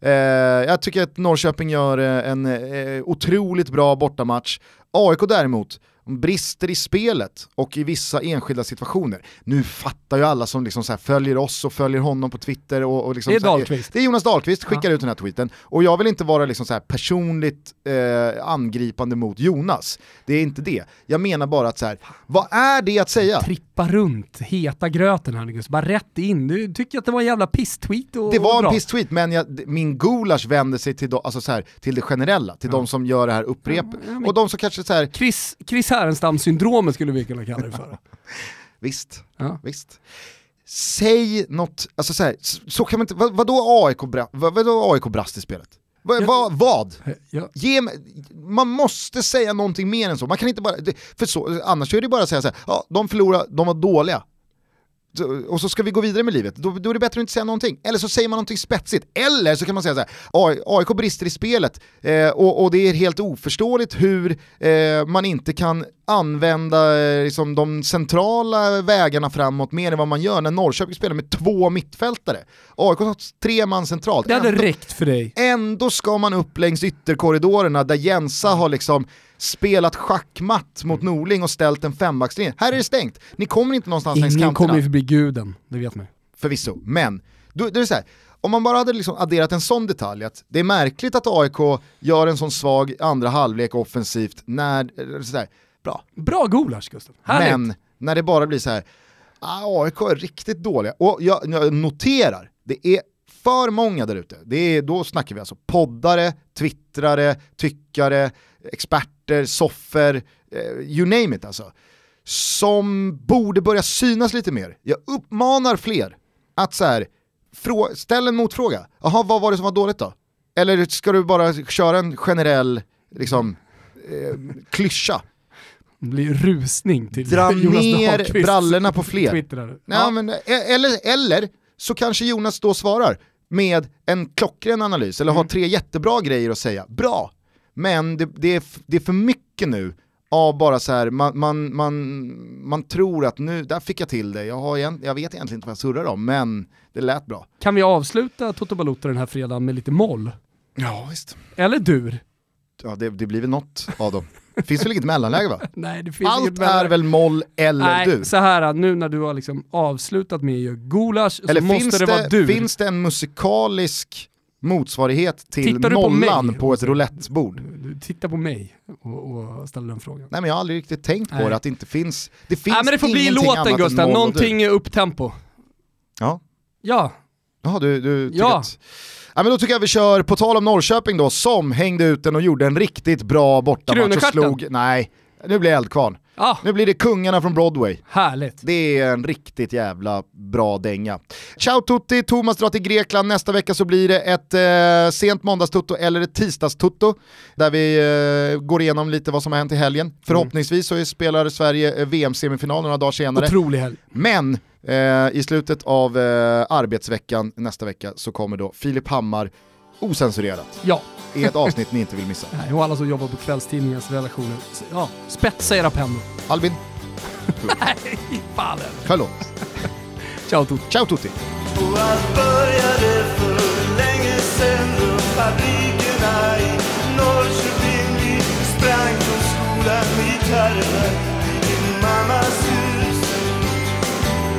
eh, jag tycker att Norrköping gör eh, en eh, otroligt bra bortamatch. AIK däremot, brister i spelet och i vissa enskilda situationer. Nu fattar ju alla som liksom följer oss och följer honom på Twitter och, och liksom Det är Dahlqvist. det är Jonas Dahlqvist, skickar ut den här tweeten. Och jag vill inte vara liksom personligt eh, angripande mot Jonas. Det är inte det. Jag menar bara att så här, vad är det att säga? Trippa runt heta gröten här Niklas, bara rätt in. Du tycker att det var en jävla piss-tweet och Det var en piss-tweet, men jag, min gulasch vänder sig till, do, alltså så här, till det generella, till de som gör det här upprep. Ja, men- Och de som kanske så här, Chris, Chris Härenstam-syndromet skulle vi kunna kalla det för. visst, Ja. visst. Säg något, alltså så, här, så, kan man inte, vad, vadå AIK, vad, vadå AIK brast i spelet? Vad, Ja. vad, vad? Ja. Ge man måste säga någonting mer än så. Man kan inte bara, för så, annars är det bara att säga så här, ja, de förlorade, de var dåliga. Och så ska vi gå vidare med livet, då, då är det bättre att inte säga någonting. Eller så säger man någonting spetsigt. Eller så kan man säga så här, "AI AIK brister i spelet eh, och, och det är helt oförståeligt hur eh, man inte kan använda eh, liksom, de centrala vägarna framåt mer än vad man gör när Norrköping spelar med två mittfältare. AIK har tre man centralt. Det hade Ändå- räckt för dig. Ändå ska man upp längs ytterkorridorerna där Jensa har liksom spelat schackmatt mot Norling och ställt en fembackslinje. Här är det stängt, ni kommer inte någonstans längs Ingen kanterna. kommer ju förbi guden, det vet man. Förvisso, men då, då är det så här, om man bara hade liksom adderat en sån detalj, att det är märkligt att AIK gör en sån svag andra halvlek offensivt när, så här, bra, Bra gulasch Gustav, härligt. men när det bara blir så här, ah, AIK är riktigt dåliga. Och jag, jag noterar, det är för många där ute. Det Då snackar vi alltså poddare, twittrare, tyckare, experter, soffer, eh, you name it alltså. Som borde börja synas lite mer. Jag uppmanar fler att så här, frå- ställ en motfråga. Jaha, vad var det som var dåligt då? Eller ska du bara köra en generell liksom, eh, klyscha? Det blir rusning till Dra Jonas ner brallorna på fler. Twittrare. Nej, Ja. men, e- eller, eller så kanske Jonas då svarar med en klockren analys, eller har tre jättebra grejer att säga. Bra! Men det, det, är, det är för mycket nu av bara så här, man, man, man, man tror att nu, där fick jag till det, jag, har, egent- jag vet egentligen inte vad jag surrar om, men det lät bra. Kan vi avsluta Toto Balotto den här fredagen med lite moll? Ja visst. Eller dur? Ja, det, det blir väl något av dem. Finns väl inget mellanläge va? Nej, det finns Allt inget mellan- är väl moll eller Nej, du? så här nu när du har liksom avslutat med gulasch Eller så måste finns det, vara det, dur. finns det en musikalisk motsvarighet till på nollan mig? på ett roulettebord? Du tittar på mig och, och ställer den frågan. Nej men jag har aldrig riktigt tänkt på Nej. det, att det inte finns, det finns Nej men det får bli låten Gustav, någonting upptempo. Ja, Ja, Jaha, du, du Ja. att... Ja men då tycker jag vi kör, på tal om Norrköping då, som hängde ut den och gjorde en riktigt bra bortamatch och slog, nej, nu blir det Eldkvarn. Ah, Nu blir det kungarna från Broadway. härligt. Det är en riktigt jävla bra dänga. Ciao Tutti, Thomas drar till Grekland, nästa vecka så blir det ett eh, sent måndagstutto eller ett tisdagstutto där vi eh, går igenom lite vad som har hänt i helgen. Förhoppningsvis så spelar Sverige eh, VM-semifinal några dagar senare. Otrolig helg. Men eh, i slutet av eh, arbetsveckan nästa vecka så kommer då Filip Hammar osensurerat Ja, i ett avsnitt ni inte vill missa. Nej, och alla som jobbar på kvällstidningens redaktioner. Ja, spetsa era pennor. Albin, Nej, fan förlåt. Ciao Toto. Ciao Tutti! Och allt började för länge sen runt fabrikerna i Norrköping. Vi sprang från skolan med gitarrerna till din mammas hus.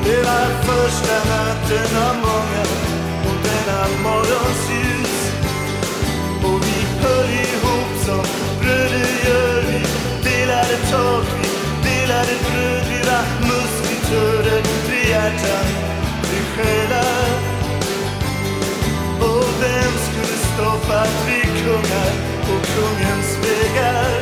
Det var första natten av många och denna morgons ljus. som bröder gör vi Delade tak vi, delade bröd vi var musketörer Tre hjärtan, vi själar Och vem skulle stoppa att vi kungar på kungens vägar?